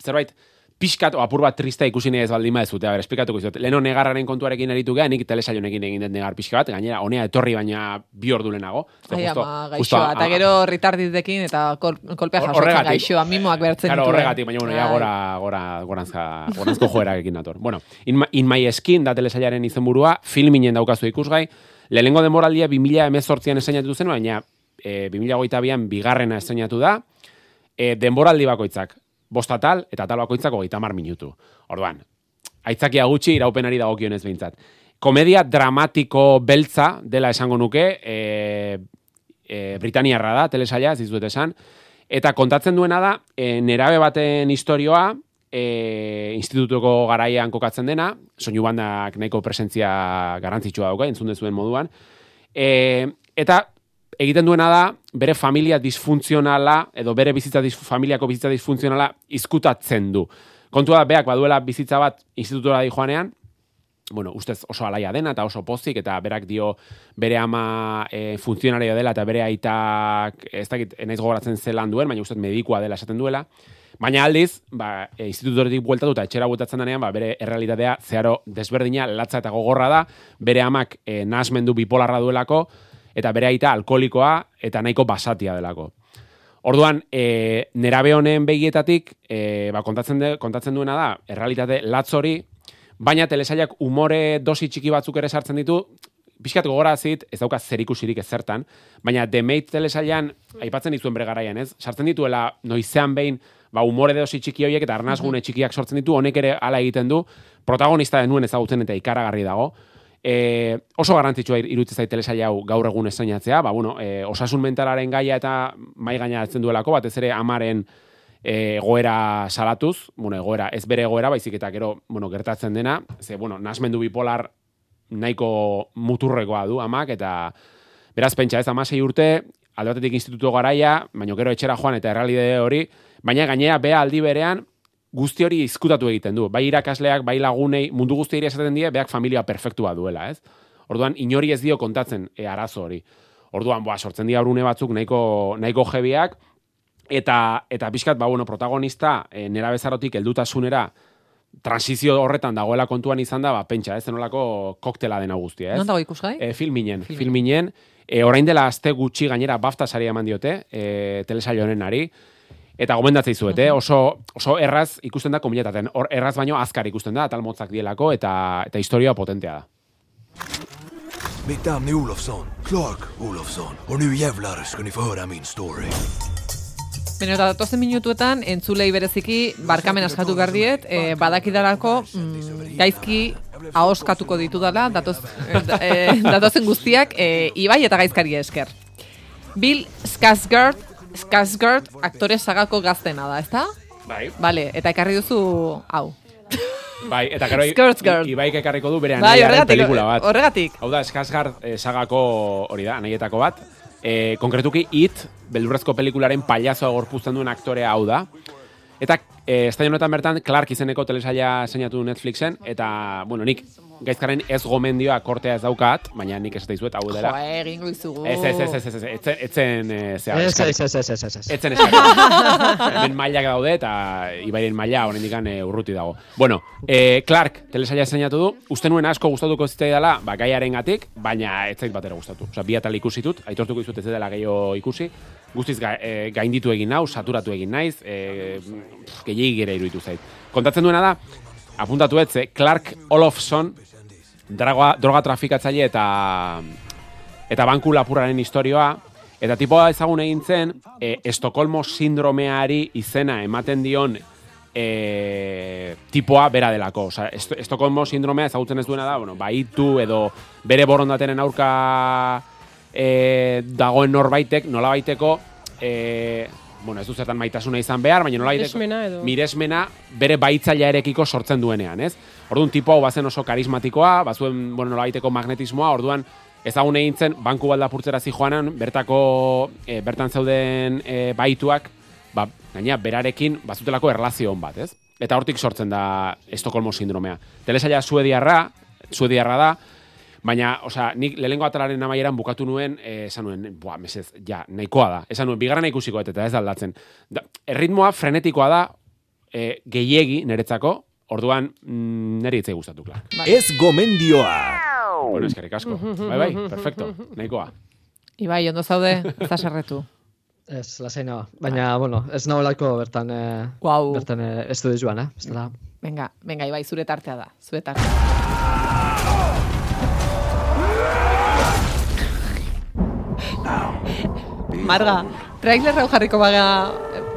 zerbait, pixkat, o apur bat trista ikusi nahi ez baldin badezute, a ber, esplikatuko izut. Leno negarraren kontuarekin aritu geha, nik telesail honekin egin den negar pixka bat, gainera, honea etorri baina bi ordu lehenago. Ai, justo- ama, justo gaixoa, a- eta gero retardidekin eta kol, kolpea jasotzen gaixoa, mimoak behartzen Claro, horregatik, baina bueno, ja gora, gora, goranzka, goranzko joerarekin dator. Bueno, in, My- in My Skin da telesailaren izenburua, filminen daukazu ikusgai, lehenengo demoraldia 2000 emezortzian esainatu zen, baina e, 2008an bigarrena esainatu da, e, denboraldi bakoitzak, bost atal, eta atal bakoitzak hogeita mar minutu. Orduan, aitzakia gutxi iraupenari dagokionez behintzat. Komedia dramatiko beltza dela esango nuke, e, e, Britaniarra da, telesaila, ez dizuet esan, eta kontatzen duena da, e, nerabe baten historioa, e, institutuko garaian kokatzen dena, soinu bandak nahiko presentzia garrantzitsua dauka, entzun dezuen moduan, e, eta egiten duena da, bere familia disfuntzionala, edo bere bizitza familiako bizitza disfuntzionala izkutatzen du. Kontua da, beak baduela bizitza bat institutora di joanean, bueno, ustez oso alaia dena eta oso pozik, eta berak dio bere ama e, funtzionario dela eta bere aitak, ez dakit, naiz gogoratzen zelan duen, baina ustez medikua dela esaten duela. Baina aldiz, ba, e, institutoretik bueltatu eta etxera bueltatzen denean, ba, bere errealitatea zeharo desberdina, latza eta gogorra da, bere amak e, nahasmendu bipolarra duelako, eta bere aita alkolikoa eta nahiko basatia delako. Orduan, e, nerabe honen begietatik, e, ba, kontatzen, de, kontatzen duena da, errealitate latz hori, baina telesailak umore dosi txiki batzuk ere sartzen ditu, pixkat gogorazit, ez dauka zerikusirik ezertan, baina The Maid telesailan, aipatzen dituen bere garaian, ez? Sartzen dituela noizean behin, ba, umore dosi txiki horiek eta arnazgune txikiak sortzen ditu, honek ere hala egiten du, protagonista denuen ezagutzen eta ikaragarri dago, E, oso garrantzitsua ir- iruditzen zait telesail hau gaur egun esainatzea, ba, bueno, e, osasun mentalaren gaia eta mai gaineratzen duelako, batez ere amaren e, egoera salatuz, bueno, egoera, ez bere egoera, baizik eta gero, bueno, gertatzen dena, ze, bueno, nasmendu bipolar nahiko muturrekoa du amak, eta beraz pentsa ez, amasei urte, alde batetik instituto garaia, baina gero etxera joan eta errealide hori, baina gainera bea aldi berean, guzti hori izkutatu egiten du. Bai irakasleak, bai lagunei, mundu guztiari esaten die, beak familia perfektua duela, ez? Orduan, inori ez dio kontatzen e, arazo hori. Orduan, boa, sortzen dira urune batzuk nahiko, nahiko jebiak, eta, eta pixkat, ba, bueno, protagonista, e, nera bezarotik heldutasunera, transizio horretan dagoela kontuan izan da, ba, pentsa, ez, zenolako koktela dena guztia, ez? Non dago ikusgai? E, filminen, filminen. E, orain dela aste gutxi gainera BAFTA saria eman diote, e, telesaio honenari. Eta gomendatzei zuet, eh? oso, oso erraz ikusten da komiletaten. Hor erraz baino azkar ikusten da, tal motzak dielako, eta, eta historia potentea da. Mitt namn är Olofsson. Clark Olofsson. Och nu jävlar ska ni få höra min story. Beno, eta datozen minutuetan, entzulei bereziki, barkamen askatu behar diet, e, badakidarako mm, gaizki ahoskatuko ditudala, datoz, e, datozen guztiak, e, Ibai eta gaizkari esker. Bill Skarsgård, Skarsgård aktore sagako gaztena da, ezta? Bai. Vale, eta ekarri duzu hau. Bai, eta gero Ibaik ekarriko du bere Bai, pelikula bat. horregatik. Hau da, Skarsgård eh, sagako hori da, anaietako bat. E, konkretuki, It, beldurrezko pelikularen pailazoa gorpuzten duen aktorea hau da. Eta e, ez honetan bertan, Clark izeneko telesaila seinatu du Netflixen, eta, bueno, nik gaizkaren ez gomendioa kortea ez daukat, baina nik esate dizuet hau dela. Jo, egingo izugu. Ez, ez, ez, ez, ez, ez, etzen, etzen, eh, zea, Ez, ez, ez, ez, ez, ez, ez. Etzen. Hemen mailak daude eta Ibairen maila oraindik e, urruti dago. Bueno, e, Clark telesaila zeinatu du, uste nuen asko gustatuko zitzaidala, ba gaiarengatik, baina ez zait batera gustatu. Osea, bi atal ikusi dut, aitortuko dizut ez dela gehiago ikusi. Guztiz ga, e, gainditu egin nau, saturatu egin naiz, e, gehiagik ere iruditu zait. Kontatzen duena da, apuntatu ez, eh, Clark Olofsson, droga, droga trafikatzaile eta eta banku lapurraren historioa, eta tipoa ezagun egin zen, e, Estokolmo sindromeari izena ematen dion e, tipoa bera delako. Osa, Est Estokolmo sindromea ezagutzen ez duena da, bueno, baitu edo bere borondatenen aurka e, dagoen norbaitek, nola baiteko, e, bueno, ez du zertan maitasuna izan behar, baina nola Miresmena edo- miresmena bere baitzailearekiko sortzen duenean, ez? Orduan tipo hau bazen oso karismatikoa, bazuen, bueno, nola baiteko magnetismoa, orduan ezagun egin zen, banku baldapurtzera joanan, bertako, e, bertan zeuden e, baituak, ba, gaina, berarekin bazutelako erlazio on bat, ez? Eta hortik sortzen da Estokolmo sindromea. Telesaia suediarra, suediarra da, Baina, osea, nik lehengo atalaren amaieran bukatu nuen, eh, esan nuen, buah, mesez, ja, nahikoa da. Esan nuen, bigarren ikusiko et, eta ez da aldatzen. Da, erritmoa frenetikoa da, eh, gehiegi niretzako, orduan, mm, niri itzai gustatu, klar. Ez gomendioa. Bueno, eskerrik asko. bai, bai, perfecto, nahikoa. Ibai, ondo zaude, ez da serretu. Ez, lasai nago. Baina, bueno, ez naholako bertan, eh, Guau. bertan eh, estudiz joan, eh? Ez dela. Venga, venga, Ibai, zure tartea da, zure tartea. Marga, trailer hau jarriko baga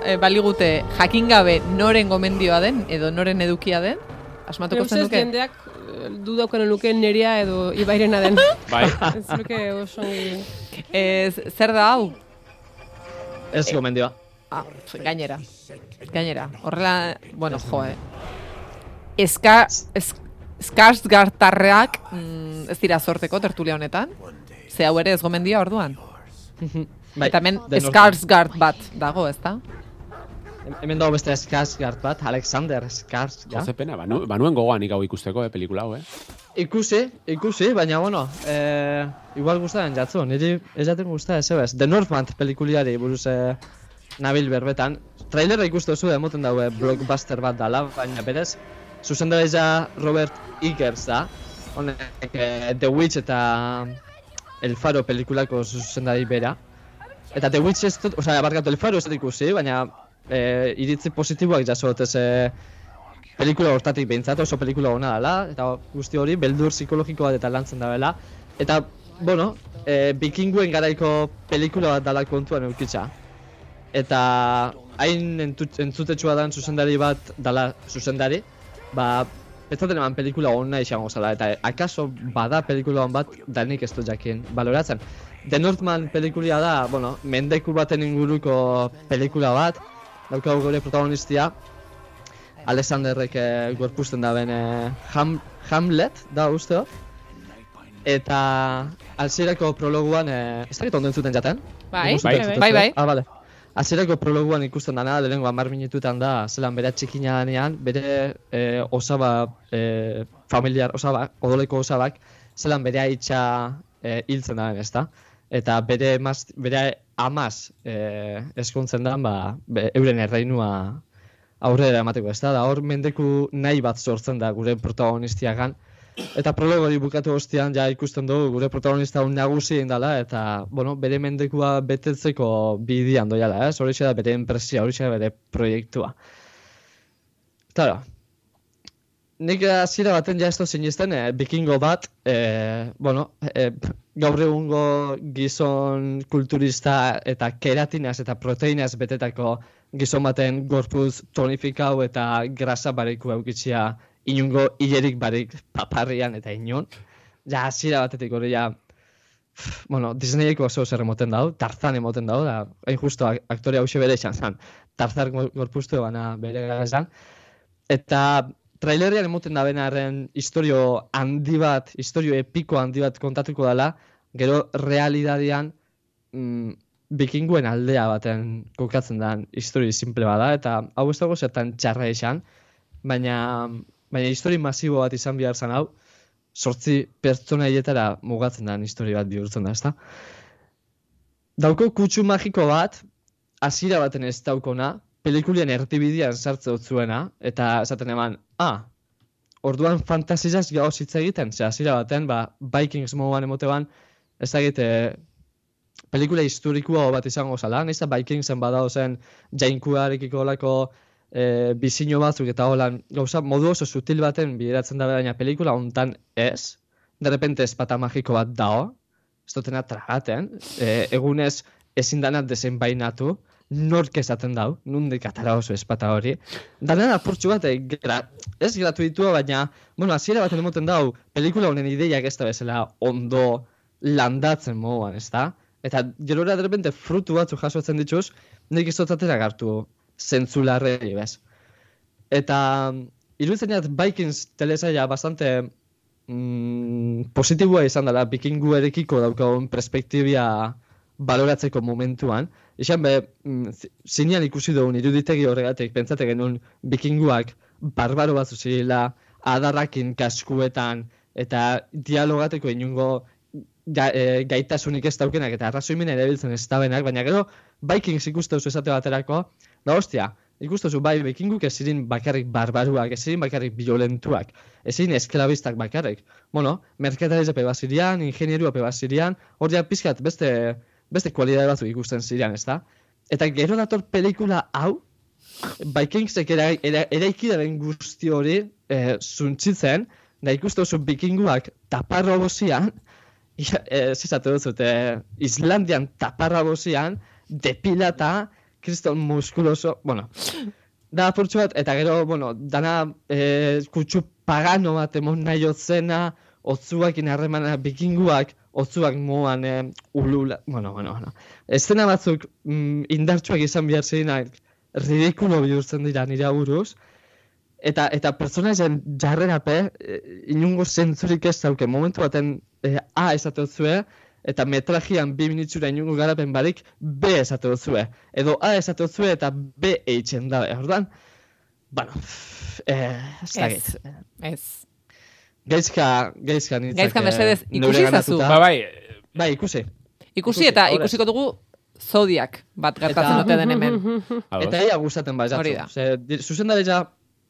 e, baligute jakin gabe noren gomendioa den edo noren edukia den? Asmatuko zenuke? jendeak eh, du daukanen luke nerea edo ibairena den. Bai. Ez luke oso. Ez, zer da hau? Ez gomendioa. Ah, gainera. Gainera. Horrela, bueno, jo, eh. Eska, es, Skarsgartarrak mm, ez dira sorteko tertulia honetan. Ze hau ere ez gomendia orduan. Bai, Eta hemen. Skarsgard bat dago, ezta? Hemen dago beste Skarsgård bat, Alexander Skarsgård. Jose pena, banu, banuen gogoan nik hau ikusteko, eh, pelikula hau, eh? Ikusi, ikusi, baina bueno, eh, igual gustatzen jatzu, niri ez jaten gusta ez ebes. The Northman pelikuliari buruz eh, nabil berbetan. Trailerra ikustu zu emoten daue blockbuster bat dala, baina berez, zuzendaritza Robert Eggers da. Honek eh, The Witch eta El Faro pelikulako zuzendari bera. Eta The Witch ez dut, osea, barkatu, El Faro ez dut ikusi, baina eh, iritzi positiboak jaso dut ez eh, pelikula hortatik behintzat, oso pelikula ona dela, eta guzti hori, beldur psikologiko bat eta lantzen dabela. Eta, bueno, e, bikinguen garaiko pelikula bat dala kontuan eukitza. Eta hain entzutetsua dan zuzendari bat dala zuzendari, ba, ez zaten eman pelikula hona izango zala, eta akaso bada pelikula hon bat, da nik ez dut jakin baloratzen. The Northman pelikulia da, bueno, mendeku baten inguruko pelikula bat, daukagu gure protagonistia, Alexanderrek eh, gorpusten da ben eh, Ham, Hamlet, da uste hor. Eta alzireko prologuan, eh, ez dakit ondo entzuten jaten? Bai, bai, bai, zuten? bai. Ah, bale. Azerako prologuan ikusten dana, lehenengo hamar minututan da, zelan bere txikina danean, bere e, osaba, e, familiar, osaba, odoleko osabak, zelan bere haitxa e, hiltzen da, ezta? Eta bere, maz, bere amaz e, eskontzen da, ba, be, euren erreinua aurrera emateko, ezta? Da hor mendeku nahi bat sortzen da gure protagonistiagan, Eta prologo bukatu ostean ja ikusten dugu gure protagonista un nagusi indala eta bueno, bere mendekua betetzeko bidian doiala, eh? Horixe da bere enpresia, horixe da bere proiektua. Claro. Nik hasiera baten ja ez dut sinisten, eh, bikingo bat, eh, bueno, eh, gaur egungo gizon kulturista eta keratinaz eta proteinaz betetako gizon baten gorpuz tonifikau eta grasa bareku eukitzia inungo hilerik barik paparrian eta inon. Ja, hasiera batetik hori ja, bueno, Disneyeko oso zer emoten dau, Tarzan emoten dau, da, hain justo ak- aktore hause bere izan zen, Tarzan gor- gorpuztu bana bere gara. Eta trailerrean emoten da benarren historio handi bat, historio epiko handi bat kontatuko dela, gero realidadian mm, bikinguen aldea baten kokatzen den histori simple bada, eta hau ez dago zertan txarra izan, baina, baina histori masibo bat izan behar zen hau, sortzi pertsona hietara mugatzen den histori bat bihurtzen da, ezta? Dauko kutsu magiko bat, hasiera baten ez daukona, pelikulien erdibidean sartze dut zuena, eta esaten eman, ah, orduan fantasizaz gauz hitz egiten, ze hasiera baten, ba, Vikings moduan emoteban, ez da egite, pelikula historikoa bat izango zala, nahiz da Vikingsen badao zen jainkuarekiko olako e, bizino batzuk eta holan gauza modu oso sutil baten bideratzen da baina pelikula hontan ez, de repente espata magiko bat dao, ez dutena tragaten, e, egunez ezin dana desenbainatu, nork esaten dau, nundik atara oso espata hori. Dana apurtxu bat, e, gra, ez gratuitua, baina, bueno, hasiera baten emoten dau, pelikula honen ideiak ez da bezala ondo landatzen moduan, ez da? Eta gerora de repente frutu batzu jasotzen dituz, nik ez dut atera gartu zentzularrei, bez? Eta iruditzen jat Vikings telesaia bastante mm, positiboa izan dela bikinguerekiko daukagun perspektibia baloratzeko momentuan. Izan be, mm, zi- zinean ikusi dugun iruditegi horregatik, pentsate genuen bikinguak barbaro bat zuzirila, adarrakin kaskuetan, eta dialogateko inungo ga, e, gaitasunik ez daukenak eta arrazoimen erabiltzen ez dabenak, baina gero Vikings ikuste duzu esate baterako, da hostia, ikuste duzu bai Vikinguk ez zirin bakarrik barbaruak, ez zirin bakarrik violentuak, ez zirin esklabistak bakarrik. Bueno, merkatariz epe bazirian, ingenieru epe bazirian, hor ja pizkat beste, beste kualidade batzuk ikusten ziren, ez da? Eta gero dator pelikula hau, Vikingsek era, era, eraikidaren guzti hori e, zuntzitzen, da ikuste duzu bikinguak taparro bozian, Ja, ez izate duzut, eh, Islandian taparra bozian, depilata, kriston muskuloso, bueno, da apurtxu bat, eta gero, bueno, dana eh, kutsu pagano bat emon nahi otzena, otzuakin harremana bikinguak, otzuak moan eh, ulula, bueno, bueno, bueno. Estena batzuk mm, indartsuak izan behar zirenak, ridikulo bihurtzen dira nire buruz, eta eta pertsonaien jarrerape e, inungo zentzurik ez dauke momentu baten e, A esate zue eta metrajian bi minutzura inungo garapen barik B esate zue edo A esate zue eta B eitzen da orduan bueno eh ez. Ez. Gaizka, gaizka nintzak. Gaizka, mesedez, ikusi zazu. Ba, bai, Bai, ikusi. Ikusi eta horrez. ikusiko dugu zodiak bat gertatzen dute den hemen. Eta ia gustatzen bai, Hori da. Ze, di- zuzendaritza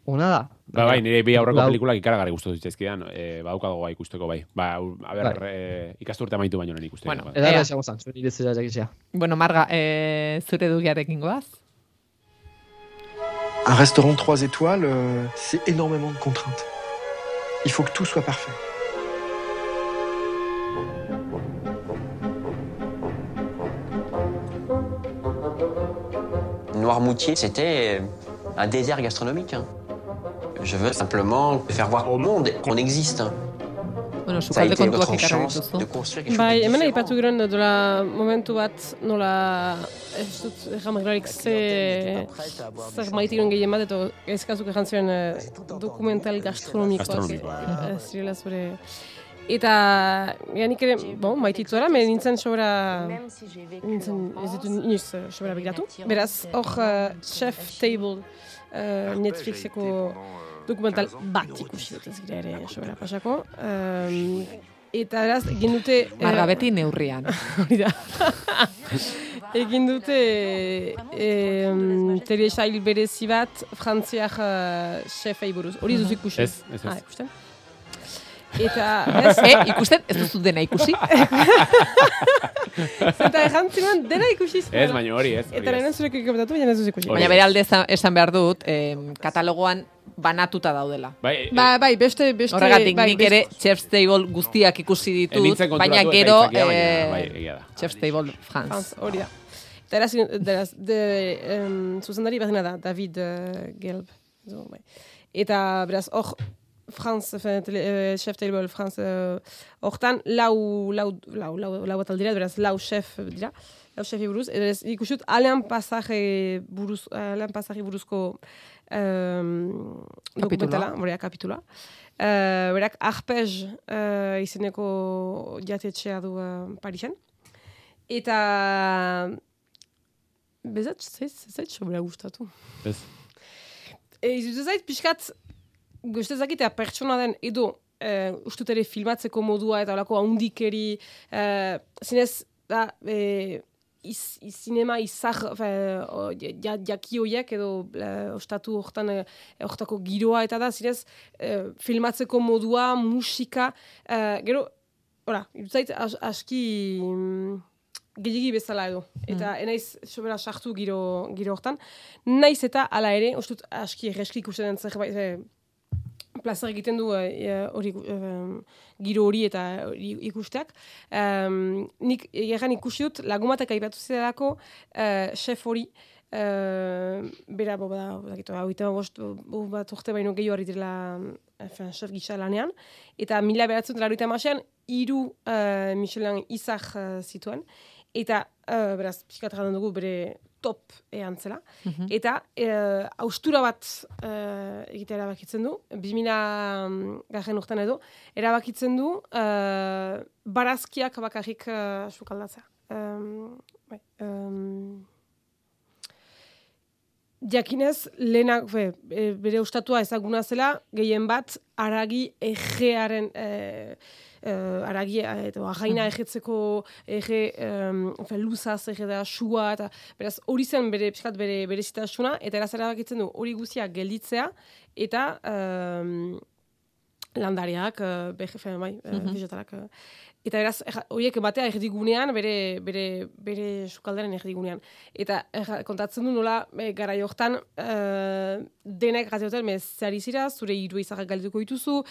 ona da. Ba, bai, nire bi aurreko Lau- pelikulak ikaragarri gustatu zitzaizkidan, e, badaukago bai ikusteko bai. Ba, a ber, Bai. e, ikasturte amaitu baino lehen ikusteko. Bueno, bai. Eta Ea. esango zan, zuen iritzera jakizia. Bueno, Marga, e, zure dugiarekin goaz? Un restaurant 3 étoiles, euh, c'est énormément de contraintes. Il faut que tout soit parfait. Noirmoutier, c'était un désert gastronomique. hein. Je veux simplement faire voir au monde qu'on existe. Bueno, sukalde kontuak chance dituzu. Bai, hemen différent. aipatu gero dola momentu bat nola ez dut jamaglarik ze zer maitiren gehien bat eta ezkazuk egan zuen eh, dokumental gastronomikoak Gastronomikoak, eh, zirela zure eta ja, nik ere, bon, maititu ara, me nintzen sobra nintzen ez ditut inoiz eh, sobra begiratu. Beraz, hor eh, Chef Table eh, Netflixeko dokumental bat ikusi dut ez gira ere sobera pasako. Um, eta beraz, egin dute... eh, Margabeti neurrian. Hori da. Egin dute eh, telesail berezi bat frantziak uh, chefei buruz. Hori duzu ikusi. Ez, ez, ez. Ah, ikusten? Eta, ez, Eh, ikusten, ez duzu dena ikusi? Eta ejan ziren dena ikusi zuela. Ez, baina hori ez. Eta lehen zurek ikopetatu, baina ez duzu ikusi. Baina bere alde esan- behar dut, em, katalogoan banatuta daudela. Bai, Ba, bai, beste, beste... Horregatik bai, nik beste- ere Chef's Table guztiak ikusi ditut, baina gero eh, bai. Chef's Table France. France, hori da. Eta eraz, eraz, de, um, zuzendari bat da, David uh, Gelb. Zo, bai. Eta, beraz, hor, France, fe, tele, uh, chef table France, uh, hortan, lau, lau, lau, lau, lau bat aldira, beraz, lau chef dira, lau chefi buruz, eta ez ikusut, alean pasaje buruz, alean pasaje buruzko um, dokumentala, borea, kapitula. Uh, berak, arpej uh, izeneko jatetxea du uh, Parisen. Eta... Bezat, zait, zait sobera gustatu. Ez. E, izutu zait, pixkat, guztezakitea pertsona den edo e, ustut ere filmatzeko modua eta olako haundikeri, e, zinez, da, e, iz, iz, sinema izar, fe, o, ja, jaki hoiek edo e, ostatu hortan, e, hortako giroa eta da, zinez, e, filmatzeko modua, musika, e, gero, ora, zait, as, aski... mm, gehiagi bezala edo. Eta enaiz sobera sartu giro, giro hortan. Naiz eta hala ere, ostut aski erreski ikusten zerbait, e, plazer egiten du e, hori em, giro hori eta hori ikusteak. Um, nik egan ikusi dut lagumatek aipatu zidelako uh, chef hori Uh, bera, bo, bada, dakit, hau eta bost, bo, bat urte baino gehiago harri direla enfin, chef gisa lanean. Eta mila beratzen dara masean, iru uh, Michelin izak uh, zituen. Eta, uh, beraz, pixkat dugu bere top ean zela. Mhm. Eta, uh, austura bat uh, egitea erabakitzen du, 2000 garen urtean edo, erabakitzen du uh, barazkiak bakarrik uh, sukaldatzea. Um, bai, um, Jakinez, lehenak, be, e, bere ustatua ezaguna zela, gehien bat, aragi egearen, e, e, aragi, e, edo, ahaina egetzeko ege, um, fe, luzaz ege da, sua, eta beraz, hori zen bere, piskat, bere, bere zitasuna, eta eraz erabakitzen du, hori guztiak gelditzea, eta um, landariak, uh, fe, bai, uh, Mhm. Eta beraz, horiek batea erdigunean, bere, bere, bere sukaldaren erdigunean. Eta erra- kontatzen du nola, e, gara jortan, e, denek mez, zari zira, zure hiru izarrak galduko dituzu,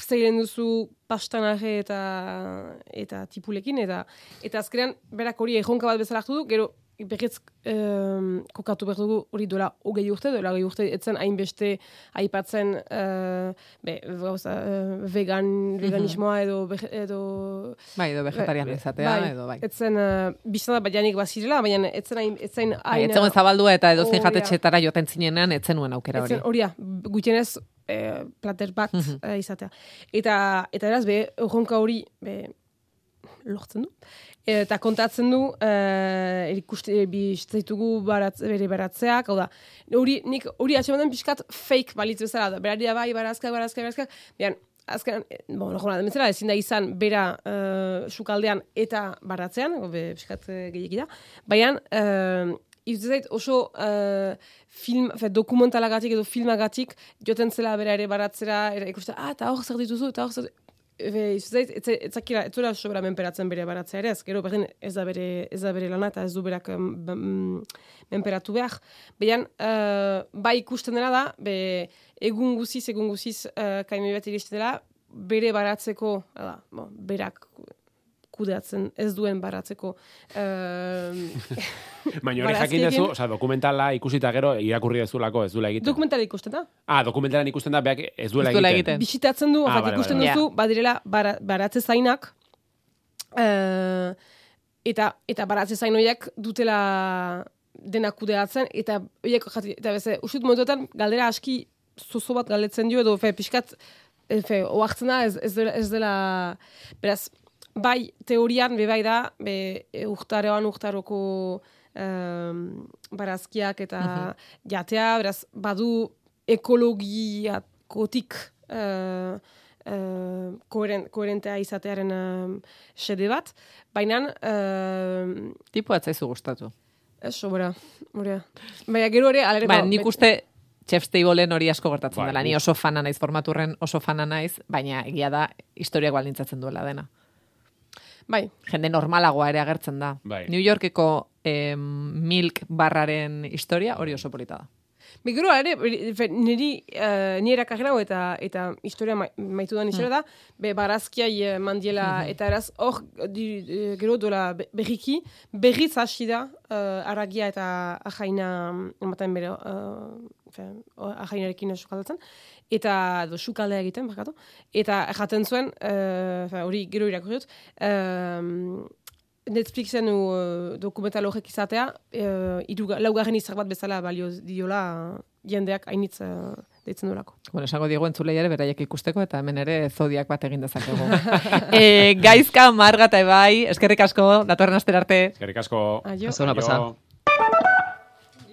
zeiren duzu pastanare eta, eta tipulekin, eta, eta azkenean, berak hori erronka bat bezala hartu du, gero, berriz um, kokatu behar dugu hori dola hogei urte, dola hogei urte etzen hainbeste aipatzen uh, be, gauza, uh, vegan, veganismoa edo, vege- edo Bai, edo vegetarian izatea, edo bai. Etzen, uh, biztan da baianik bazirela, baina etzen hain, etzen Bai, hain... etzegoen zabaldua eta edozein Hori da. jatetxetara joten zinenean, etzen nuen aukera hori. Etzen, hori da, gutxienez eh, plater bat eh, izatea. Eta, eta eraz, be, erronka hori be, lortzen du. Eta kontatzen du, eh, ikuste biztaitugu baratz, bere baratzeak, hau da, hori, nik hori atxematen pixkat fake balitz bezala da, berari da bai, barazkak, barazkak, barazkak, behan, azken, bon, no, bezala, ezin da izan bera eh, sukaldean eta baratzean, be, pixkat uh, gehiagida, baina, Iruditzen zait oso uh, film, fe, dokumentalagatik edo filmagatik joten zela bera ere baratzera, era, ikusten, ah, eta hor zer dituzu, eta hor zer Iruditzen zait, etze- etzakira, ez zuela sobera menperatzen bere baratzea ere, ez, gero berdin ez da bere, ez da bere lana eta ez du berak mm, menperatu behar. Behan, uh, bai ikusten dena da, be, egun guziz, egun guziz uh, kaime bat iristen dela, bere baratzeko, hala, bon, berak kudeatzen ez duen baratzeko. Um, Baina hori jakin duzu, oza, dokumentala ikusita gero irakurri dezulako ez duela egiten. Dokumentala ikusten da. ah, dokumentalan ikusten da, beak ez duela Ez duela egiten. egiten. Bisitatzen du, Ah, bale, ikusten bale, duzu, badirela bara, baratze zainak, eh, eta, eta baratze zain horiek dutela denak kudeatzen, eta horiek, jati, eta beze, usut momentuetan galdera aski zozo bat galdetzen dio, edo, fe, pixkat, fe, oartzen da, ez, ez, dela, ez dela, beraz, bai, teorian, be bai da, be, e, urtaroan urtaroko em, barazkiak eta jatea, beraz, badu ekologiakotik eh, eh, koheren, koherentea izatearen eh, xede bat, baina eh, Tipo atzaizu gustatu. ez sobera, hori. Baina gero ere, alere, Ba, ba, nik uste Chef's Tableen hori asko gertatzen Bai, dela. Ni oso fana naiz, formaturren oso fana naiz, baina egia da historiak baldintzatzen duela dena. Bai, Jende normalagoa ere agertzen da. Bai. New Yorkeko em, milk barraren historia hori oso polita da. Gero, ere, niri, uh, ni erakagen hau eta, eta historia ma, maitu da historia da, be, barazkiai eh, mandiela, eta eraz, hor, eh, gero dola be- berriki, berriz hasi da, uh, aragia eta ajaina, ematen bere, uh, fe, o- ajainarekin sukaldatzen, eta, do, sukaldea egiten, bakatu, eta jaten zuen, fe, hori gero irakurri dut, Netflixen uh, dokumental horrek izatea, uh, iruga, laugarren izar bat bezala balio diola jendeak hainitz uh, deitzen duelako. Bueno, esango diego entzulei ere beraiek ikusteko eta hemen ere zodiak bat egin dezakegu. e, gaizka, marga eta ebai, eskerrik asko, datorren astera arte. Eskerrik asko. Aio. Aio.